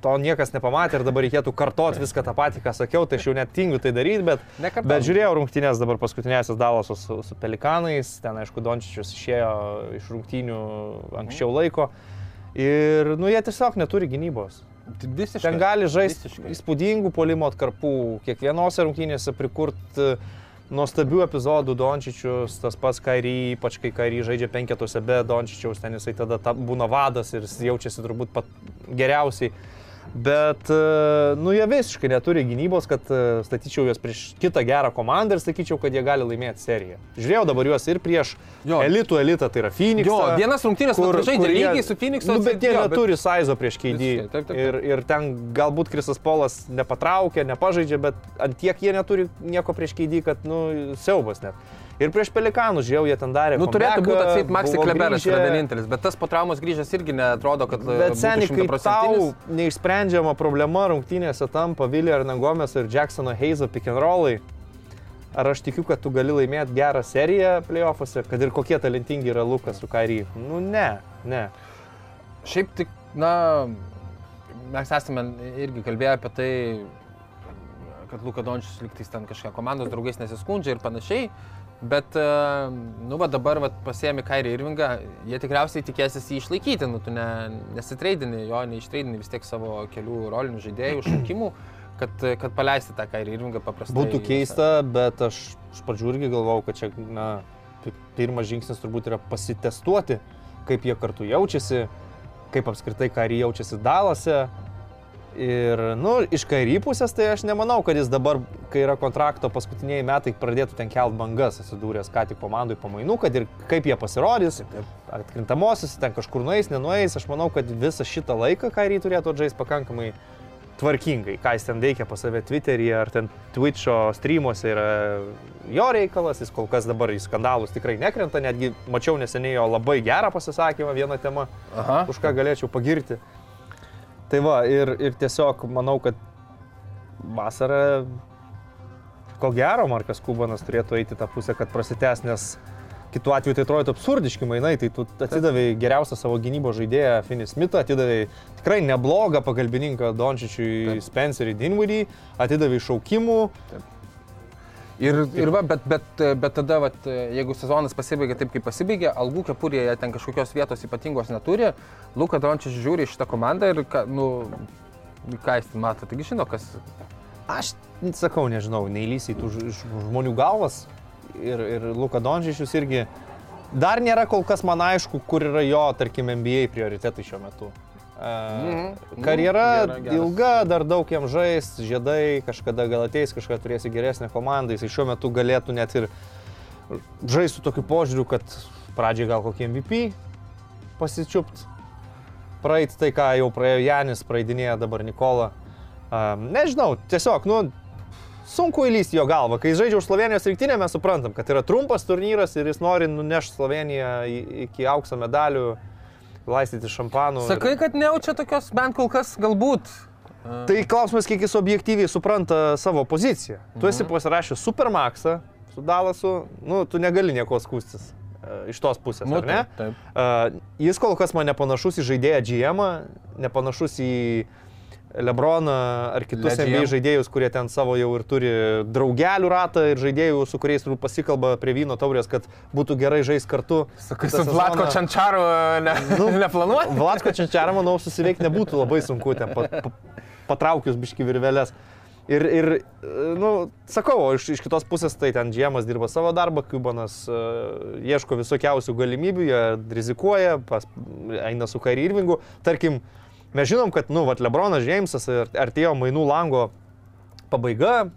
to niekas nepamatė ir dabar reikėtų kartoti viską tą patį, ką sakiau, tai aš jau net tingiu tai daryti, bet, Nekartojam. bet žiūrėjau rungtynės dabar paskutinėsias Dalaso su, su Pelikanais, ten aišku Dončičius išėjo iš rungtynių anksčiau laiko ir nu jie tiesiog neturi gynybos. visiškai. Ten gali žaisti įspūdingų polimo atkarpų, kiekvienose rungtynėse prikurti nuostabių epizodų Dončičius, tas pats Kairį, ypač kai Kairį žaidžia penketuose be Dončičiaus, ten jisai tada ta, būna vadas ir jis jaučiasi turbūt pat geriausiai. Bet, e, nu, jie visiškai neturi gynybos, kad e, statyčiau juos prieš kitą gerą komandą ir sakyčiau, kad jie gali laimėti seriją. Žiūrėjau dabar juos ir prieš Jo. elitų elitą, tai yra Phoenix. Jo, vienas rungtynės, kur žaidė lygiai su Phoenix'u, Nu, bet jie jo, bet- neturi Saizo prieš taip. Ir, ir ten galbūt Krisas Polas nepatraukė, nepažaidžia, bet ant tiek jie neturi nieko prieš KD, kad, nu, siaubas net. Ir prieš Pelikanus, žiūrėjau, jie ten darė. Nu, turėtų būti atseit Maxi buvo Kleberas yra vienintelis, bet tas po traumos grįžęs irgi netrodo, kad... Bet seniai, kai tau šimtaprocentinis. Neišsprendžiama problema rungtynėse tampa Vilija Arnagomes ir Jacksono Heizo pick and rollai, ar aš tikiu, kad tu gali laimėti gerą seriją playoffuose, kad ir kokie talentingi yra Lukas su Kairy? Nu, ne, ne. Šiaip tik, na, mes esame irgi kalbėję apie tai, kad Luka Dončius liktais ten kažką komandos draugais nesiskundžia ir panašiai. Bet, e, nu, va dabar va, pasiemi Kairį Irvingą, jie tikriausiai tikėsis jį išlaikyti, nu, tu ne, nesitreidini jo, neištreidini vis tiek savo kelių rolinių žaidėjų šaukimų, kad, kad paleisti tą Kairį Irvingą paprastai. Būtų keista, bet aš iš pradžių irgi galvojau, kad čia, na, pi- pirmas žingsnis turbūt yra pasitestuoti, kaip jie kartu jaučiasi, kaip apskritai Kairy jaučiasi Dalase. Ir, nu, iš kairį pusės, tai aš nemanau, kad jis dabar, kai yra kontrakto paskutiniai metai, pradėtų ten kelt bangas, atsidūręs ką tik komandai pamainų, kad ir kaip jie pasirodys, atkrintamosios, ten kažkur nueis, nenueis, aš manau, kad visą šitą laiką kairį turėtų žaisti pakankamai tvarkingai, ką jis ten veikia pas save Twitter'yje ar ten Twitch'o streamuose yra jo reikalas, jis kol kas dabar į skandalus tikrai nekrenta, netgi mačiau neseniai jo labai gerą pasisakymą vieną temą, Aha. už ką galėčiau pagirti. Tai va, ir, ir tiesiog manau, kad vasarą, ko gero, Markas Kubanas turėtų eiti tą pusę, kad prasitęs, nes kitu atveju tai atrodo absurdiški mainai, tai tu atidavai geriausią savo gynybos žaidėją Finnį Smithą, atidavai tikrai neblogą pagalbininką Dončičiui Spencerį Dinwiddį, atidavai šaukimų, Ir, ir va, bet, bet, bet tada, vat, jeigu sezonas pasibaigia taip, kaip pasibaigė, algų kepurėje ten kažkokios vietos ypatingos neturi, Luka Dončius žiūri šitą komandą ir, ką, nu, ką jis mato, taigi žino, kas. Aš sakau, nežinau, neįlysiai tų žmonių galvas ir, ir Luka Dončičius irgi dar nėra kol kas man aišku, kur yra jo, tarkim, NBA prioritetai šiuo metu. Mhm. Mhm. Karjera Geras, geras. ilga, dar daug jam žais, žiedai, kažkada gal ateis, kažkada turėsi geresnę komandą, jis šiuo metu galėtų net ir žaisti su tokiu požiūriu, kad pradžiai gal kokį MVP pasičiupt, praeit tai, ką jau praėjo Janis, praeidinėja dabar Nikola. Um, nežinau, tiesiog, nu, sunku įlysti jo galvą. Kai žaidžia už Slovenijos rinktinę, mes suprantam, kad yra trumpas turnyras ir jis nori nunešti Sloveniją iki aukso medalių, laistyti šampanų. ir- Sakai, kad nejaučia tokios, bent kol kas galbūt. Tai klausimas, kiek jis objektyviai supranta savo poziciją. Tu esi pasirašęs Supermaxą su Dalasu, nu, tu negali nieko skūstis e, iš tos pusės, Nu, ar ne? taip, taip. Uh, jis kol kas man nepanašus į žaidėją GM, nepanašus į Lebroną ar kitus Le NBA žaidėjus, kurie ten savo jau ir turi draugelių ratą ir žaidėjų, su kuriais turbūt pasikalba prie vyno taurės, kad būtų gerai žaisti kartu. Sakai, su Vlatko sezoną- Čančaru ne, Nu, neplanuoji? Vlatko Čenčiarą, manau, susiveikti nebūtų labai sunku ten pa, pa, patraukius biški virvelės. Ir, ir e, nu, sakau, iš, iš kitos pusės tai ten Džiemas dirba savo darbą, Kubanas uh, ieško visokiausių galimybių, jie rizikuoja, pas, eina su Kairi Irvingu. Tarkim, mes žinom, kad, nu, vat Lebronas Džeimsas ar- artėjo mainų lango pabaiga,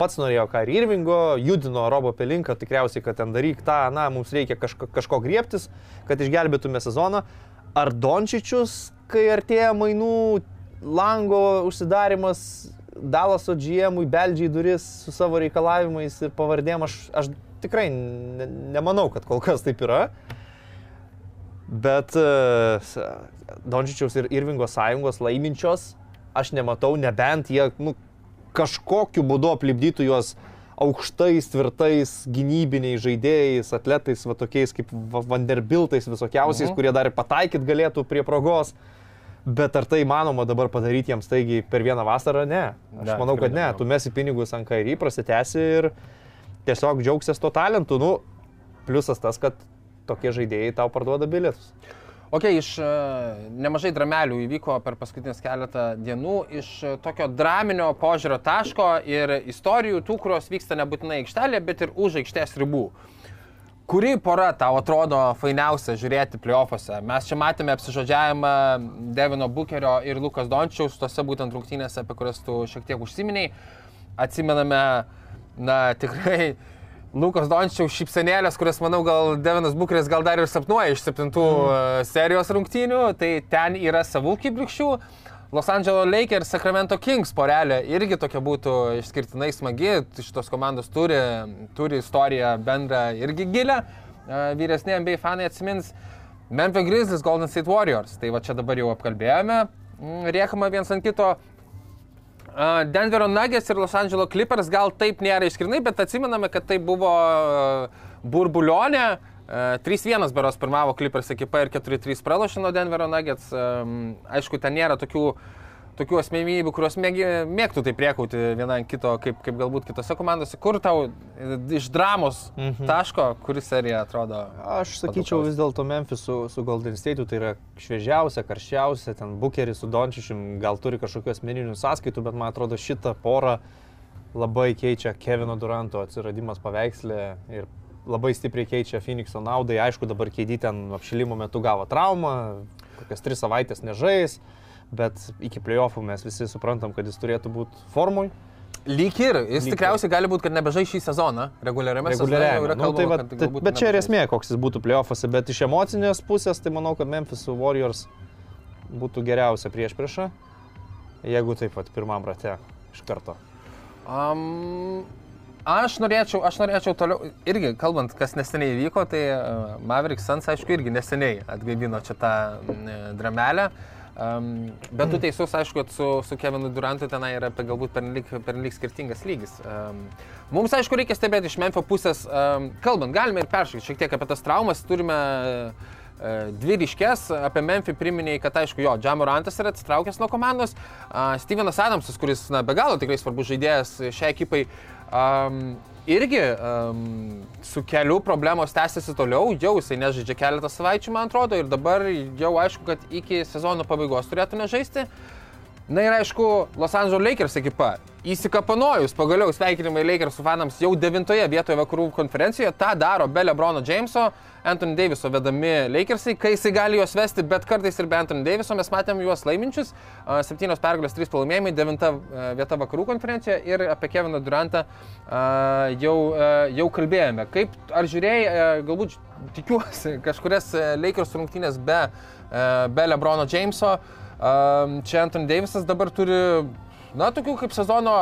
pats norėjo Kairi Irvingo, judino Robo Pelinką, tikriausiai, kad ten daryk tą, na, mums reikia kažko, kažko griebtis, kad išgelbėtume sezoną. Ar Dončičius, kai artėja mainų lango užsidarimas, Dalaso GM-ui beldžiai duris su savo reikalavimais ir pavardėm, aš, aš tikrai ne, nemanau, kad kol kas taip yra. Bet uh, Dončičiaus ir Irvingo sąjungos laiminčios aš nematau, nebent jie nu, kažkokiu būdu aplipdytų juos aukštais, tvirtais, gynybiniais žaidėjais, atletais, va tokiais kaip Va- Vanderbiltais visokiausiais, Mhm. kurie dar ir pataikyt galėtų prie progos. Bet ar tai įmanoma dabar padaryti jiems taigi per vieną vasarą? Ne. Aš Ne, manau, kad ne. nemanau. Tu mesi pinigus ant kairį, prasitęsi ir tiesiog džiaugsies tuo talentu. Nu, pliusas tas, kad tokie žaidėjai tau parduoda bilietus. Ok, iš uh, nemažai dramelių įvyko per paskutinius keletą dienų, iš uh, tokio draminio požiūrio taško ir istorijų tų, kurios vyksta nebūtinai aikštelėje, bet ir už aikštės ribų. Kuri pora tau atrodo fainiausia žiūrėti playoffuose? Mes čia matėme apsižodžiavimą Devino Bukerio ir Lukas Dončiaus, tose būtent rungtynėse, apie kurias tu šiek tiek užsiminiai. Atsimename, na tikrai, Lukas Dončiaus šypsenėlės, kurias, manau, gal Devinas Bukeris gal dar ir sapnuoja iš septintų mm. serijos rungtynių, tai ten yra savų kibliukščių. Los Angeles Lakers ir Sacramento Kings porelė irgi tokia būtų išskirtinai smagi. Šitos komandos turi, turi istoriją bendrą irgi gilę. E, Vyresni NBA fanai atsimins Memphis Grizzlies Golden State Warriors. Tai va čia dabar jau apkalbėjome. Mm, Riekama viens ant kito. Denverio Nuggets ir Los Angeles Clippers gal taip nėra išskirtinai, bet atsimename, kad tai buvo e, burbulionė. E, 3-1 beros pirmavo Clippers ekipa ir 4-3 pralošė nuo Denverio Nuggets. E, Aišku, ten nėra tokių, tokių asmenybių, kurios mėgtų tai priekauti viena kito, kaip, kaip galbūt kitose komandose. Kur tau e, iš dramos mhm. taško, kuri serija atrodo? Aš sakyčiau vis dėlto Memphis su, su Golden State tai yra šviežiausia, karščiausia, ten Bukeris su Dončičium gal turi kažkokių asmeninių sąskaitų, bet man atrodo šitą porą labai keičia Kevino Duranto atsiradimas paveikslė ir labai stipriai keičia Phoenixo naudai. Aišku, dabar keidį ten apšilimo metu gavo traumą, kokias tris savaitės nežais. Bet iki playoffų mes visi suprantam, kad jis turėtų būti formui. Lyg ir, jis Lyg ir. tikriausiai gali būti, kad nebežai šį sezoną, reguliariame sezone. Nu, tai va, kad tai, bet čia ir esmė, koks jis būtų playoffuose, bet iš emocinės pusės, tai manau, kad Memphis Warriors būtų geriausia prieš priešą, jeigu taip pat pirmam rate iš karto. Um, aš norėčiau, aš norėčiau toliau, irgi kalbant, kas neseniai įvyko, tai uh, Maverick Suns, aišku, irgi neseniai atgaivino čia tą mm, dramelę. Um, bet tu teisus, aišku, su, su Kevinu Durantu tenai yra apie galbūt pernelik, pernelik skirtingas lygis. Um, mums, aišku, reikia stebėti iš Memphio pusės, um, kalbant, galime ir peršykti šiek tiek apie tas traumas, turime uh, dvi ryškės, apie Memphį priminėjai, kad aišku, jo, Džamorantas yra atsitraukęs nuo komandos, uh, Stevenas Adamsas, kuris, na, be galo tikrai svarbus žaidėjas šiai ekipai, um, irgi um, su keliu problemos tęsiasi toliau, jau jisai nežaidžia keletą savaičių, man atrodo, ir dabar jau aišku, kad iki sezono pabaigos turėtų nežaisti. Na ir aišku, Los Angeles Lakers ekipa įsikapanojus, pagaliau sveikinimai Lakers fanams jau devintoje vietoje vakarų konferencijoje, tą daro be Lebrono Jameso, Anthony Daviso vedami Lakersai, kai jisai gali juos vesti, bet kartais ir be Anthony Daviso. Mes matėm juos laiminčius, septynios pergalės, trys pralaimėjimai, devinta vieta vakarų konferencijoje. Ir apie Keviną Durantą jau, jau kalbėjome. Kaip, ar žiūrėjai, galbūt tikiuosi, kažkurias Lakers rungtynės be, be Lebrono Jameso, čia Anthony Davisas dabar turi, na, tokių kaip sezono,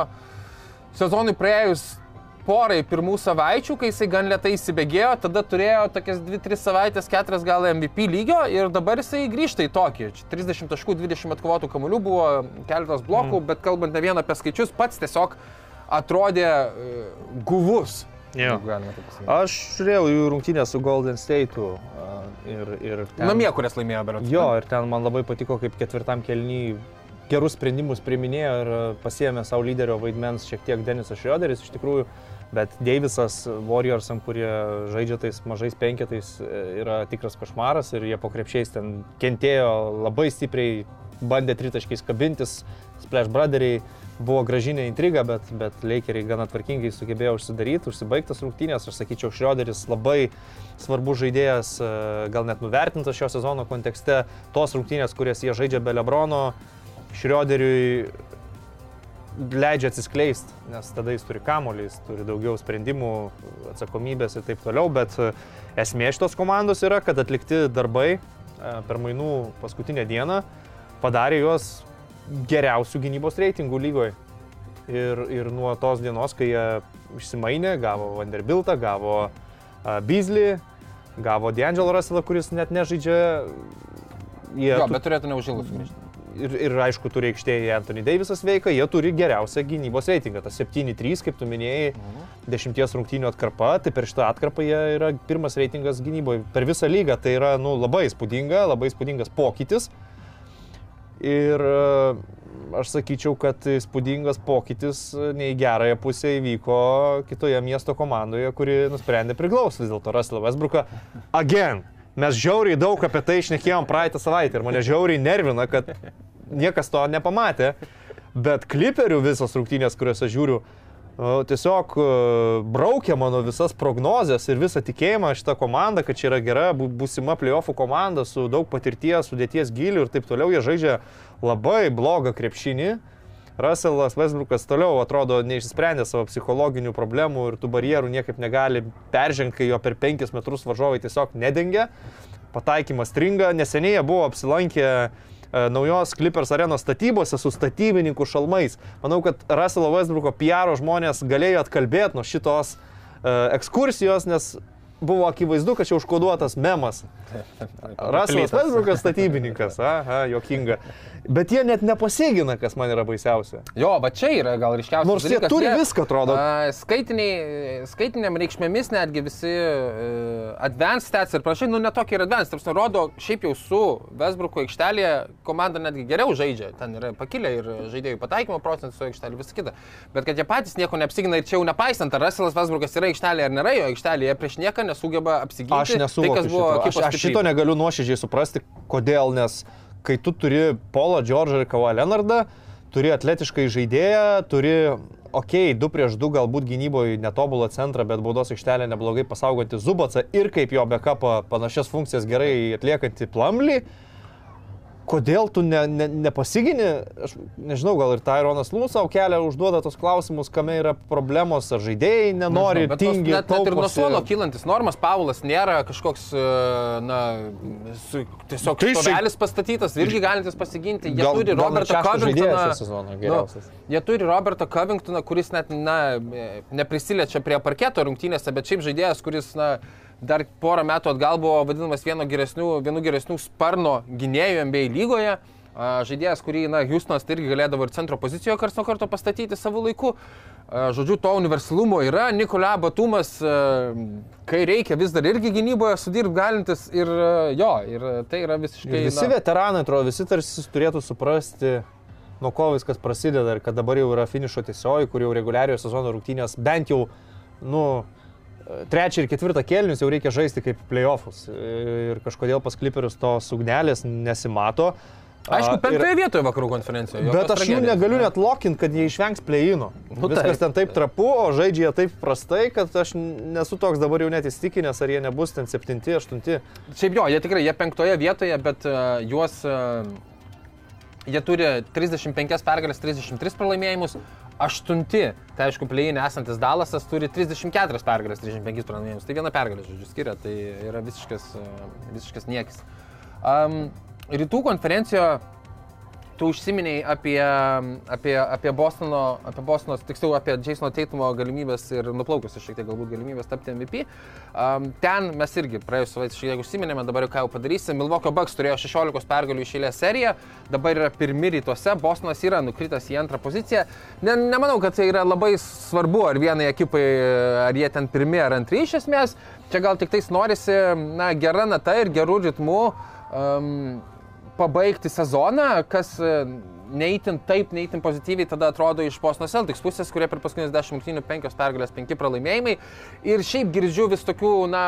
sezonui praėjus porai pirmų savaičių, kai jisai gan lietai įsibėgėjo, tada turėjo tokias 2-3 savaitės, 4 gal MVP lygio ir dabar jisai grįžta į tokį. Čia 30 taškų, 20 atkovotų kamuolių buvo keletas blokų, mm. bet kalbant ne vien apie skaičius, pats tiesiog atrodė uh, guvus. Jo. Aš žiūrėjau jų rungtynę su Golden State'u ir, ir ten... Namie, kurias laimėjo Berotas. Jo, ir ten man labai patiko, kaip ketvirtam kelnyj gerus sprendimus priminėjo ir a, pasiėmė savo lyderio vaidmens šiek tiek Denisas Šrioderis iš tikrųjų, bet Davisas Warriorsam, kurie žaidžia tais mažais penketais, e, yra tikras košmaras ir jie po krepšiais ten kentėjo labai stipriai, bandė tritaškiais kabintis, Splash Brotheriai buvo gražinė intriga, bet, bet Lakeriai gana tvarkingai sugebėjo užsidaryti, užsibaigtas rungtynės. Aš sakyčiau, Šrioderis labai svarbus žaidėjas, e, gal net nuvertintas šio sezono kontekste. Tos rungtynės, kurias jie žaidžia be Lebrono, Šrioderiui leidžia atsiskleisti, nes tada jis turi kamuolį, jis turi daugiau sprendimų, atsakomybės ir taip toliau, bet e, esmė šitos komandos yra, kad atlikti darbai e, per mainų paskutinę dieną padarė juos geriausių gynybos reitingų lygoje. Ir, ir nuo tos dienos, kai jie išsimainė, gavo Vanderbiltą, gavo Beasley, gavo D'Angelo Russellą, kuris net nežaidžia. Jie Jo, tu- bet turėtų neužilgus grįžti. ir, ir aišku, turi aikštėje Anthony Davisas veiką, jie turi geriausią gynybos reitingą. Tas 7-3, kaip tu minėjai, dešimties rungtynių atkarpa, tai per šitą atkarpą jie yra pirmas reitingas gynyboje per visą lygą. Tai yra nu, labai įspūdinga, labai įspūdingas pokytis. Ir e, aš sakyčiau, kad įspūdingas pokytis e, ne į gerąją pusę įvyko kitoje miesto komandoje, kuri nusprendė priglausti vis dėlto Russell Westbrooką. Again. Mes žiauriai daug apie tai išnekėjom praeitą savaitę ir mane žiauriai nervina, kad niekas to nepamatė. Bet kliperių visos rungtynės, kuriuose žiūriu, tiesiog e, braukia mano visas prognozes ir visą tikėjimą šitą komandą, kad čia yra gera būsima playoffų komanda su daug patirties, sudėties gilių ir taip toliau. Jie žaidžia labai blogą krepšinį. Russellas Westbrookas toliau atrodo neišsprendė savo psichologinių problemų ir tų barjerų niekaip negali peržengti, jo per 5 metrus varžovai tiesiog nedengia. Pataikymas stringa. Neseniai jie buvo apsilankę e, naujos Clippers arenos statybose su statybininkų šalmais. Manau, kad Russello Westbrooko PR žmonės galėjo atkalbėti nuo šitos uh, ekskursijos, nes buvo akivaizdu, kad čia užkoduotas memas. Russellas Westbrookas statybininkas, aha, jokinga. Bet jie net nepasigina, kas man yra baisiausia. Jo, va čia yra gal ryškiausias. Nors jie dalykas, turi viską, atrodo. skaitiniam reikšmėmis netgi visi uh, advanced stats ir panašiai, nu netokie ir advanced, tarsi rodo, šiaip jau su Vesbruko aikštelėje komanda netgi geriau žaidžia, ten yra pakilę ir žaidėjų pataikymo procentas su aikštelė, visą kitą. Bet kad jie patys nieko neapsigina ir čia jau nepaisant, ar Russellas Vesbrukas yra aikštelėje ar nėra jo aikštelėje, jie prieš nieką nesugeba apsiginti. Aš tai, kas buvo Aš, aš šito negaliu nuoširdžiai suprasti, kodėl, nes kai tu turi Paulą Džordžą ir Kavą Leonardą, turi atletiškai žaidėją, turi, okei, okay, 2 prieš 2 galbūt gynyboje netobulą centrą, bet baudos aikštelę neblogai pasaugoti Zubacą ir kaip jo backupą panašias funkcijas gerai atliekantį Plumlį. Kodėl tu ne, ne, nepasigini, aš nežinau, gal ir Tyronas Lūs savo kelią užduoda tos klausimus, kame yra problemos, ar žaidėjai nenori, Nežinau, bet tos- tingi, net, net ir nuo tauposi. suolo kylantis normas, Paulas nėra kažkoks, e, na, su, tiesiog Tai stovelis pastatytas, irgi galintis pasiginti. Jie Gal- turi gal Robertą Covingtoną. Nu, jie turi Robertą Covingtoną, kuris net, na, e, neprisiliečia prie parketo rungtynėse, bet šiaip žaidėjas, kuris, na, dar porą metų atgal buvo vadinamas vienu geresnių, vienu geresnių sparno gynėjų NBA lygoje. Žaidėjas, kurį, na, Houstonas tai irgi galėdavo ir centro pozicijoje kars nuo karto pastatyti savo laiku. Žodžiu, to universalumo yra. Nikola Batumas, kai reikia, vis dar irgi gynyboje sudirb galintis ir jo, ir tai yra visiškai... Ir visi na, veteranai, atrodo, visi tarsi turėtų suprasti, nuo ko viskas prasideda ir kad dabar jau yra finišo tiesioji, kur jau reguliariojo sezono rungtynės bent jau, nu, trečią ir ketvirtą kelnius jau reikia žaisti kaip playoffus. Ir kažkodėl pas kliperius tos ugnelės nesimato. Aišku, A, ir- penktoje vietoje vakarų konferencijoje. Bet aš jų negaliu ne? net lokinti, kad jie išvengs plėjino. Nu, Viskas taip. ten taip trapu, o žaidžia taip prastai, kad aš nesu toks dabar jau net įstikinęs, ar jie nebus ten septinti, aštunti. Šiaip jo, jie tikrai, jie penktoje vietoje, bet uh, juos, uh, jie turi 35 pergalės, 33 pralaimėjimus, aštunti, tai aišku, plėjinė esantis Dalasas turi 34 pergalės, 35 pralaimėjimus, tai viena pergalė, žodžiu, skiria, tai yra visiškas, visiškas niekis. Um, rytų konferencijoje tu užsiminiai apie, apie, apie Bostono, apie Bostono, tiksliau apie Jasono Teitumo galimybės ir nuplaukusios šiek tiek galbūt galimybės tapti MVP. Um, ten mes irgi praėjusią savaitę šiek tiek užsiminėme, dabar jau ką jau padarysim. Milwaukee Bucks turėjo 16 pergalių išėlę seriją, dabar yra pirmi rytuose, Bostonas yra nukritęs į antrą poziciją. Ne, nemanau, kad tai yra labai svarbu, ar vienai ekipai, ar jie ten pirmi ar antri iš esmės. Čia gal tik tais norisi, na, gera nata ir gerų ritmų. Um, pabaigti sezoną, kas e, neįtin taip, neįtin pozityviai tada atrodo iš Boston Celtics pusės, kurie per paskutinius 10 rungtynių 5 pergalės, 5 pralaimėjimai. Ir šiaip girdžiu vis tokių, na,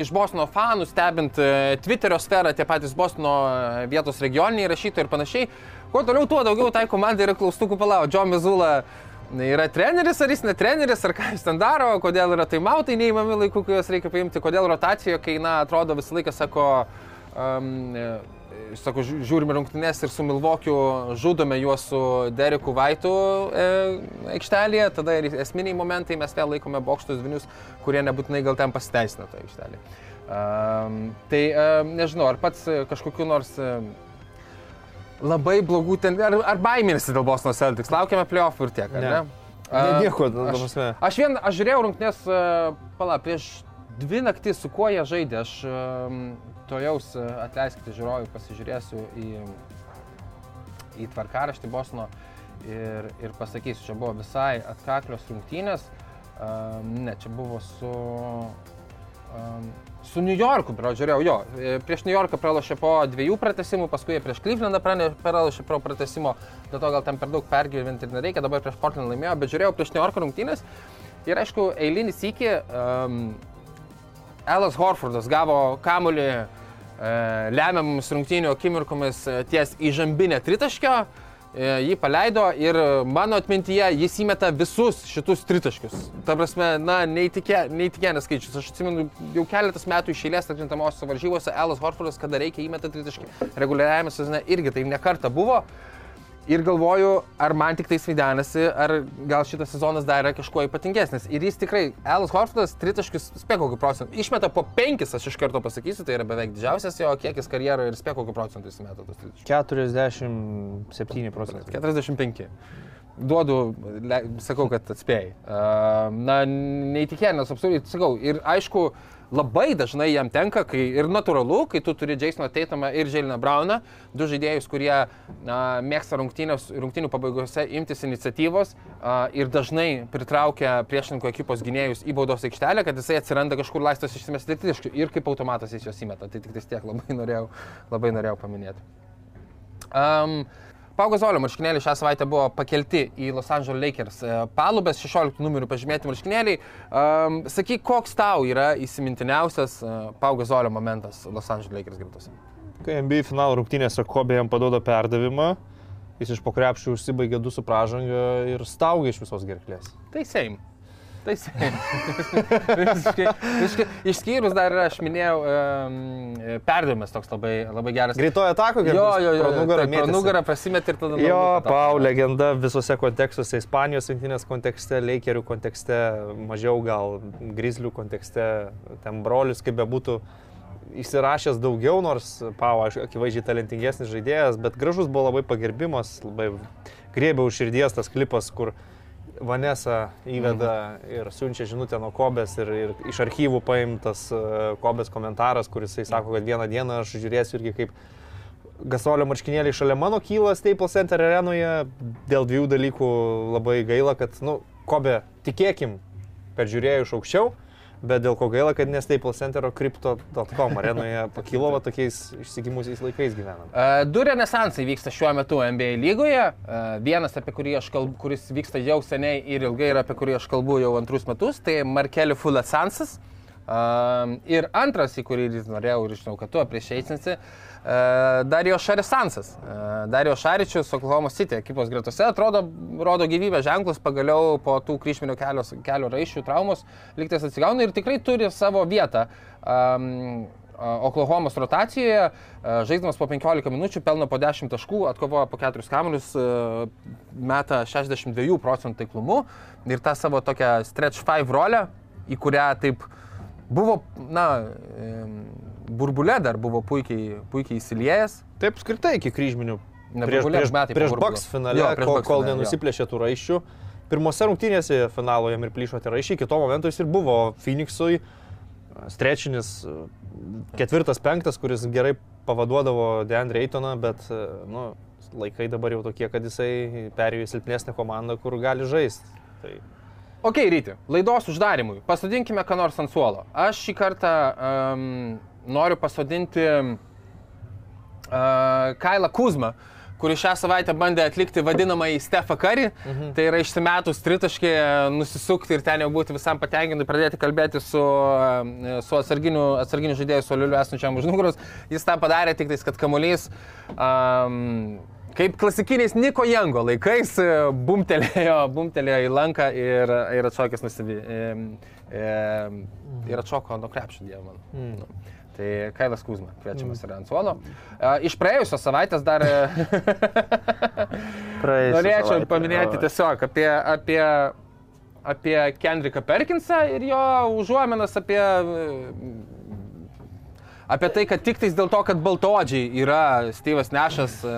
iš Bostono fanų, stebint e, Twitterio sferą, tie patys Bostono e, vietos regioniniai rašytojai ir panašiai. Kuo toliau, tuo daugiau tai komandai yra klaustukų palau. John Mizula yra treneris, ar jis ne treneris, ar ką jis ten daro, kodėl yra taimautai neįmami laiku, kai juos reikia paimti, kodėl rotacijoje, kai, na, atrodo visą laiką sako, um, sako, žiū- žiūrime rungtynės ir su Milvokiu žudome juos su Deriku Vaitu e, aikštelėje, tada ir esminiai momentai mes vėl laikome bokštus vinius, kurie nebūtinai gal ten pasiteisina toje aikštelėje. Um, tai um, nežinau, ar pats kažkokiu nors e, labai blogų ten, ar, ar baiminasi dėl Boston Celtics, laukiame playoffų ir tiek, ar Ne. ne? Ne, nieko, aš, aš, vien, aš žiūrėjau rungtynės, pala, prieš dvi naktis, su kuo jie žaidė, aš um, to jaus, uh, atleiskite žiūrovai, pasižiūrėsiu į, į tvarkaraštį Bosno ir, ir pasakysiu, čia buvo visai atkaklios rungtynės, ne, čia buvo su... Su New Yorku, bro, žiūrėjau, jo, e, prieš New Yorką pralašė po dviejų pratesimų, paskui prieš Clevelandą pralašė pro pratesimo, dėl to gal ten per daug pergyventi ir nereikia, dabar prieš Portland laimėjo, bet žiūrėjau prieš New Yorko rungtynės ir aišku, eilinis iki um, Elas Horfordas gavo kamuolį e, lemiamus rungtynių akimirkomis e, ties įžambinę tritaškio, e, jį paleido ir mano atmintyje jis įmeta visus šitus tritaškius. Ta prasme, na, neįtikė, neįtikėnės skaičius. Aš atsimenu, jau keletas metų iš eilės atkrintamosios varžybose Elas Horfordas, kada reikia įmeta tritaškį reguliariajame sezone, irgi tai nekarta buvo. Ir galvoju, ar man tik tai svaidenasi, ar gal šitas sezonas dar yra kažkuo ypatingesnis. Ir jis tikrai, Elas Horfordas, tritaškius, spėk kokį procentą. Išmeta po penkis, aš iš karto pasakysiu, tai yra beveik didžiausias jo kiekis karjeroje ir spėk kokį procentą jis meta tos tritaškius. 47 procentai. 45. Duodu, le, sakau, kad atspėjai. Uh, na, neįtikėtinas, absoliučiai, sakau. Ir aišku, labai dažnai jam tenka, kai ir natūralu, kai tu turi Jasoną Teitamą ir Želiną Brauną, du žaidėjus, kurie uh, mėgsta rungtynių pabaigose imtis iniciatyvos uh, ir dažnai pritraukia priešininko ekipos gynėjus į baudos aikštelę, kad jisai atsiranda kažkur laisvas išsimesti tritaškių ir kaip automatas jis juos įmeta. Tai tik tais tiek labai norėjau, labai norėjau paminėti. Um, Paugo Zolio marškinėliai šią savaitę buvo pakelti į Los Angeles Lakers e, palubės, 16 numerių pažymėti marškinėliai. Um, sakyk, koks tau yra įsimintiniausias uh, Paugo Zolio momentas Los Angeles Lakers gretose? Kai NBA finalo rungtynėse Kobė jam paduoda perdavimą, jis iš pokrepšių užsibaigė du su pražanga ir staugė iš visos gerklės. Tai same. Tai visiškai, visiškai, išskyrus dar aš minėjau, um, perdavimas toks labai, labai geras. Greitojo atako, kaip Jo, jo, jo. nugarą mėtėsi. nugarą prasimeti ir tada... Jo, Pau, legenda visose kontekstuose, Ispanijos rinktinės kontekste, Lakerių kontekste, mažiau gal Grizzlių kontekste, ten brolius, kaip bebūtų, įsirašęs daugiau, nors Pau, aš akivaizdžiai talentingesnis žaidėjas, bet gražus buvo labai pagerbimas, labai grėbė už širdies tas klipas, kur Vanessa įveda ir siunčia žinutę nuo Kobės ir, ir iš archyvų paimtas e, Kobės komentaras, kuris sako, kad vieną dieną aš žiūrėsiu irgi kaip Gasolio marškinėliai šalia mano kyla Staples Center arenoje. Dėl dviejų dalykų labai gaila, kad, nu, Kobe, tikėkim, peržiūrėjau iš aukščiau, bet dėl ko gaila, kad ne Staples Center, o Crypto.com arenoje pakilo va tokiais išsigimusiais laikais gyvenam. Du renesansai vyksta šiuo metu NBA lygoje. Vienas, apie kurį aš kalbu, kuris vyksta jau seniai ir ilgai ir apie kurį aš kalbu jau antrus metus, tai Markelio Fulasansas. Um, ir antras, į kurį norėjau ir žinau, kad tu prieš eisinsi, uh, Dario Šarisansas. Uh, Dario Šaričius, Oklahoma City ekipos gretose, atrodo, rodo gyvybę ženklus, pagaliau po tų kryžminio kelio, kelio raiščių traumos liktais atsigauna ir tikrai turi savo vietą. Um, Oklahomos rotacijoje, a, žaiddamas po 15 minučių, pelno po 10 taškų, atkovoja po 4 kamuolius, meta 62 procentų taiklumu ir tą savo tokią stretch 5 rolę, į kurią taip buvo, na, burbulė dar buvo puikiai, puikiai įsiliejęs. Taip, skirtai iki kryžminių. Ne, prieš prieš, metai prieš. Bucks finale, Jo, prieš kol, Bucks kol nenusiplėšė tų raiščių. Pirmose rungtynėse finalo jam ir plyšo tie raiščiai, kito momento jis ir buvo Phoenixui, strečinis ketvirtas, penktas, kuris gerai pavaduodavo Deandre Eitoną, bet nu, laikai dabar jau tokie, kad jisai perėjo į silpnesnę komandą, kur gali žaisti. Tai Ok, ryti, laidos uždarimui. Pasodinkime ką nors ant suolo. Aš šį kartą um, noriu pasodinti uh, Kailą Kuzmą, kuris šią savaitę bandė atlikti vadinamąjį Stefą Karį. Mhm. Tai yra išsimetus tritaškį, nusisukti ir ten jau būti visam patenkinti, pradėti kalbėti su, su atsarginiu, atsarginiu žaidėju Soliuliu esančiam už nugaros. Jis tą padarė tik tais, kad kamuolys um, Kaip klasikiniais Niko Jango laikais e, bumtelėjo, bumtelėjo į lanką ir, ir atšokęs nusivy. E, e, ir atšoko nuo krepšio dievo man. Mm. Nu. Tai Kailas Kuzma, kviečiamas mm. yra ant suolo. E, iš praėjusios savaitės dar norėčiau savaitę, paminėti tiesiog apie, apie, apie Kendricką Perkinsą ir jo užuomenas apie Apie tai, kad tik tais dėl to, kad baltodžiai yra Steve'as Nešas, e,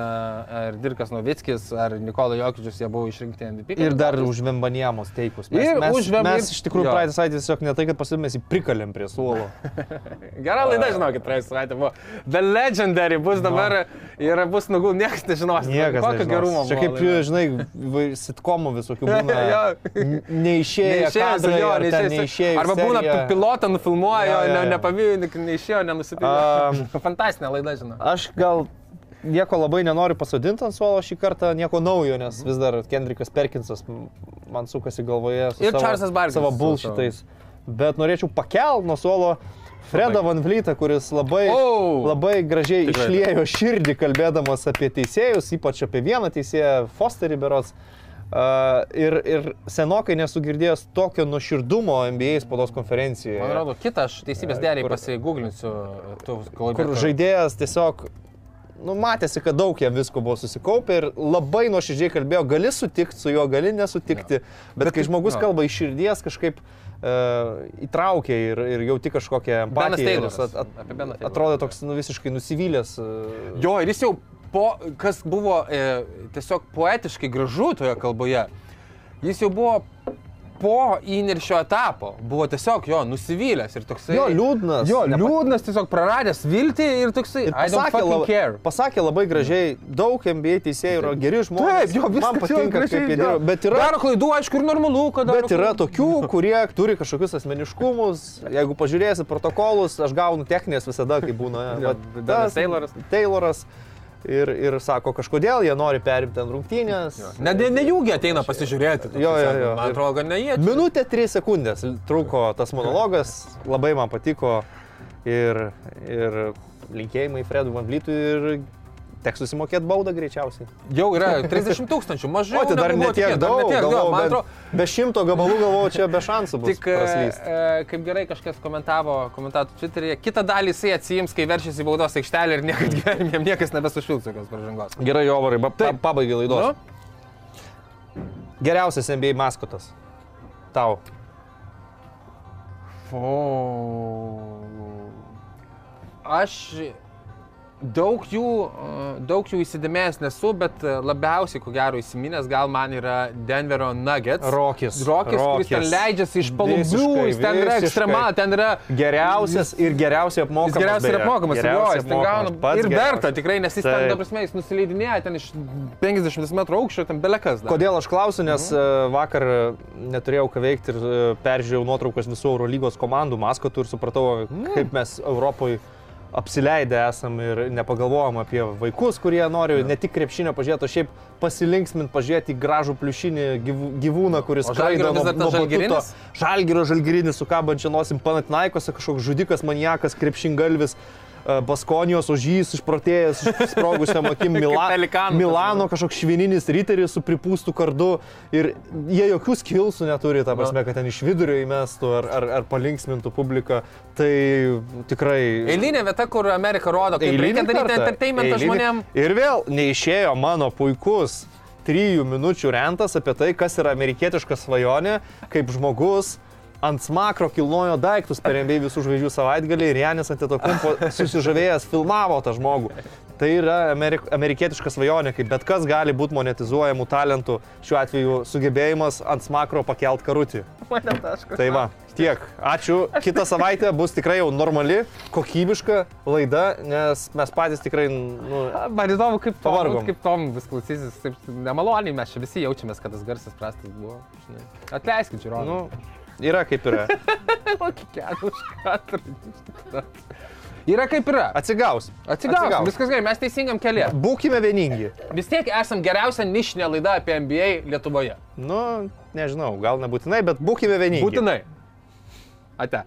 ar Dirkas Novickis, ar Nikola Jokičius, jie buvo išrinkti MVP. Ir dar už Vembanijamos teikus. Mes, Ir mes, už Vemban- mes iš tikrųjų praeitą savaitę tiesiog ne tai, kad pasimės į prikalėm prie suolo. Gera laida, žinokit, praėjusią savaitę buvo. The Legendary bus dabar ir bus nugul, niekas nežinos. Niekas. Kokio gerumo. Čia kaip, laida. žinai, sitkomų visokių būna. Jo. N- Neišėję Neišėjęs, kadrai, jo, ar ten neišėjęs. neišėję. Arba būna pi- pilotą nufilmuoja, Jo, jo, jo, ne, jo. nepavyko, ne- neišėjo, nenusipirko. Am. Fantastinė laida, žinau. Aš gal nieko labai nenoriu pasodinti ant suolo šį kartą, nieko naujo, nes vis dar Kendrikas Perkinsas man sukasi galvoje su Ir savo, Charlesas Barkley's savo bulšitais. Bet norėčiau pakelt nuo suolo Fredą Van Vlytą, kuris labai, O! labai gražiai Tikrai. išliejo širdį kalbėdamas apie teisėjus, ypač apie vieną teisėją, Fosterį Berots. Uh, ir, ir senokai nesu girdėjęs tokio nuoširdumo NBA spaudos konferencijoje. Man atrodo, kitą aš teisybės Kur- pasigūglinsiu. Tu, kol kur žaidėjas tiesiog, nu, matėsi, kad daug jam visko buvo susikaupę ir labai nuoširdžiai kalbėjo, gali sutikti su juo, gali nesutikti, bet, bet kai žmogus jo. kalba iš širdies kažkaip uh, įtraukia ir, ir jauti kažkokią Benas empatiją. ir Tayloras. at, at, atrodo toks nu, visiškai nusivylęs. Uh, Jo, ir jis jau po, kas buvo e, tiesiog poetiškai gražu toje kalboje, jis jau buvo po įniršio etapo, buvo tiesiog jo nusivylęs ir toksai... Jo, liūdnas. Jo, Nepa- liūdnas, tiesiog praradęs viltį ir toksai... Ir pasakė, fucking labai, care. pasakė labai gražiai, daug NBA teisėjų yra geri žmonės. Taip, jo, viskas man patinka, gražiai, kaip jie dirba. Bet yra, Daro klaidų, aišku, ir normalu, kad daro Bet yra klaidų. tokių, kurie turi kažkokius asmeniškumus. Jeigu pažiūrėsi protokolus, aš gaunu techninės visada, kai būna. Vat Benas tas Tayloras. Tayloras. Ir, ir sako, kažkodėl jie nori perimti ant rungtynės. Ne, ne, ne jūgi ateina pasižiūrėti. Jo, jo, jo. Man atrodo, kad ne jie. Minutė 3 sekundės truko tas monologas, labai man patiko ir, ir linkėjimai Fredui Van Vlytui ir Teks susimokėti baudą greičiausiai. Jau yra 30 tūkstančių, mažiau. O, tai dar tikėta, dar daug. netiek daug. galvojau, Man bent atrodo, Be šimto gabalų galvoju, čia be šansų bus. Tik, e, praslyst. e, kaip gerai kažkas komentavo, komentavo Twitter'yje, kitą dalį jisai atsijims, kai veršys į baudos aikštelę ir niekad gyvenime niekas nebesušvils tokios pažangos. Gerai, Jovarai, pabaigai laidos. Nu? Geriausias NBA maskotas. Tau. O. Aš daug jų, e, daug jų įsidėmėjęs nesu, bet e, labiausiai, ko gero, įsiminęs gal man yra Denverio Nuggets. Rokis. Rokis, kuris ten leidžiasi iš palubių, jis ten yra ekstremal, ten yra Geriausias ir geriausiai apmokamas. Geriausiai beje. apmokamas, jo, jis ten gauna. Ir verta tikrai, nes jis ten, ta prasme, jis nusileidinėja ten iš 50 m aukščio, ten belekas. dar. Kodėl aš klausiu, nes mhm. vakar e, neturėjau ką veikti ir peržiūrėjau nuotraukas visų Eurolygos komandų maskotų ir supratau, Mhm. kaip mes Europoje apsileidę esam ir nepagalvojom apie vaikus, kurie nori ne tik krepšinio pažiūrėti, o šiaip pasilinksmint, pažiūrėti gražų pliušinį gyvūną, kuris O Žalgirio vis dar tas batuto. žalgirinis? Žalgirio žalgirinis su kabančia nosim Panatinaikose, kažkoks žudikas, maniakas, krepšingalvis. E, Baskonijos ožys išprotėjęs, sprogusiam akim Mila. Milano kažkoks švininis riteris su pripūstų kardu ir jie jokių skilsų neturi, ta prasme, kad ten iš vidurio įmestų ar, ar, ar palinksmintų publiką. Tai tikrai... Eilinė vieta, kur Amerika rodo, kaip Eilinį reikia daryti entertainmentą žmonėm. Ir vėl neišėjo mano puikus trijų minučių rentas apie tai, kas yra amerikietiška svajonė, kaip žmogus ant smakro kilnojo daiktus per MBA visų žvaigždžių savaitgalį ir Janis ant to kumpo susižavėjęs filmavo tą žmogų. Tai yra amerik amerikietiška svajonė, kaip bet kas gali būti monetizuojamų talentų, šiuo atveju sugebėjimas ant smakro pakelt karutį. Tai va, tiek. Ačiū. Kitą savaitę bus tikrai jau normali, kokybiška laida, nes mes patys tikrai, nu, Man įdomu, kaip tom, Pavargom. kaip tom vis klausysis. Taip, nemaloniai mes čia visi jaučiamės, kad tas garsas prastas buvo. žinai. Atleiskit, žiūrovai. nu, yra kaip yra. Kokį kelią už kadrą. Yra kaip yra. Atsigaus. Atsigaus. Viskas gerai, mes teisingam keliu. Būkime vieningi. Vis tiek esam geriausia nišinė laida apie NBA Lietuvoje. Nu, nežinau, gal nebūtinai, bet būkime vieningi. Būtinai. Ate.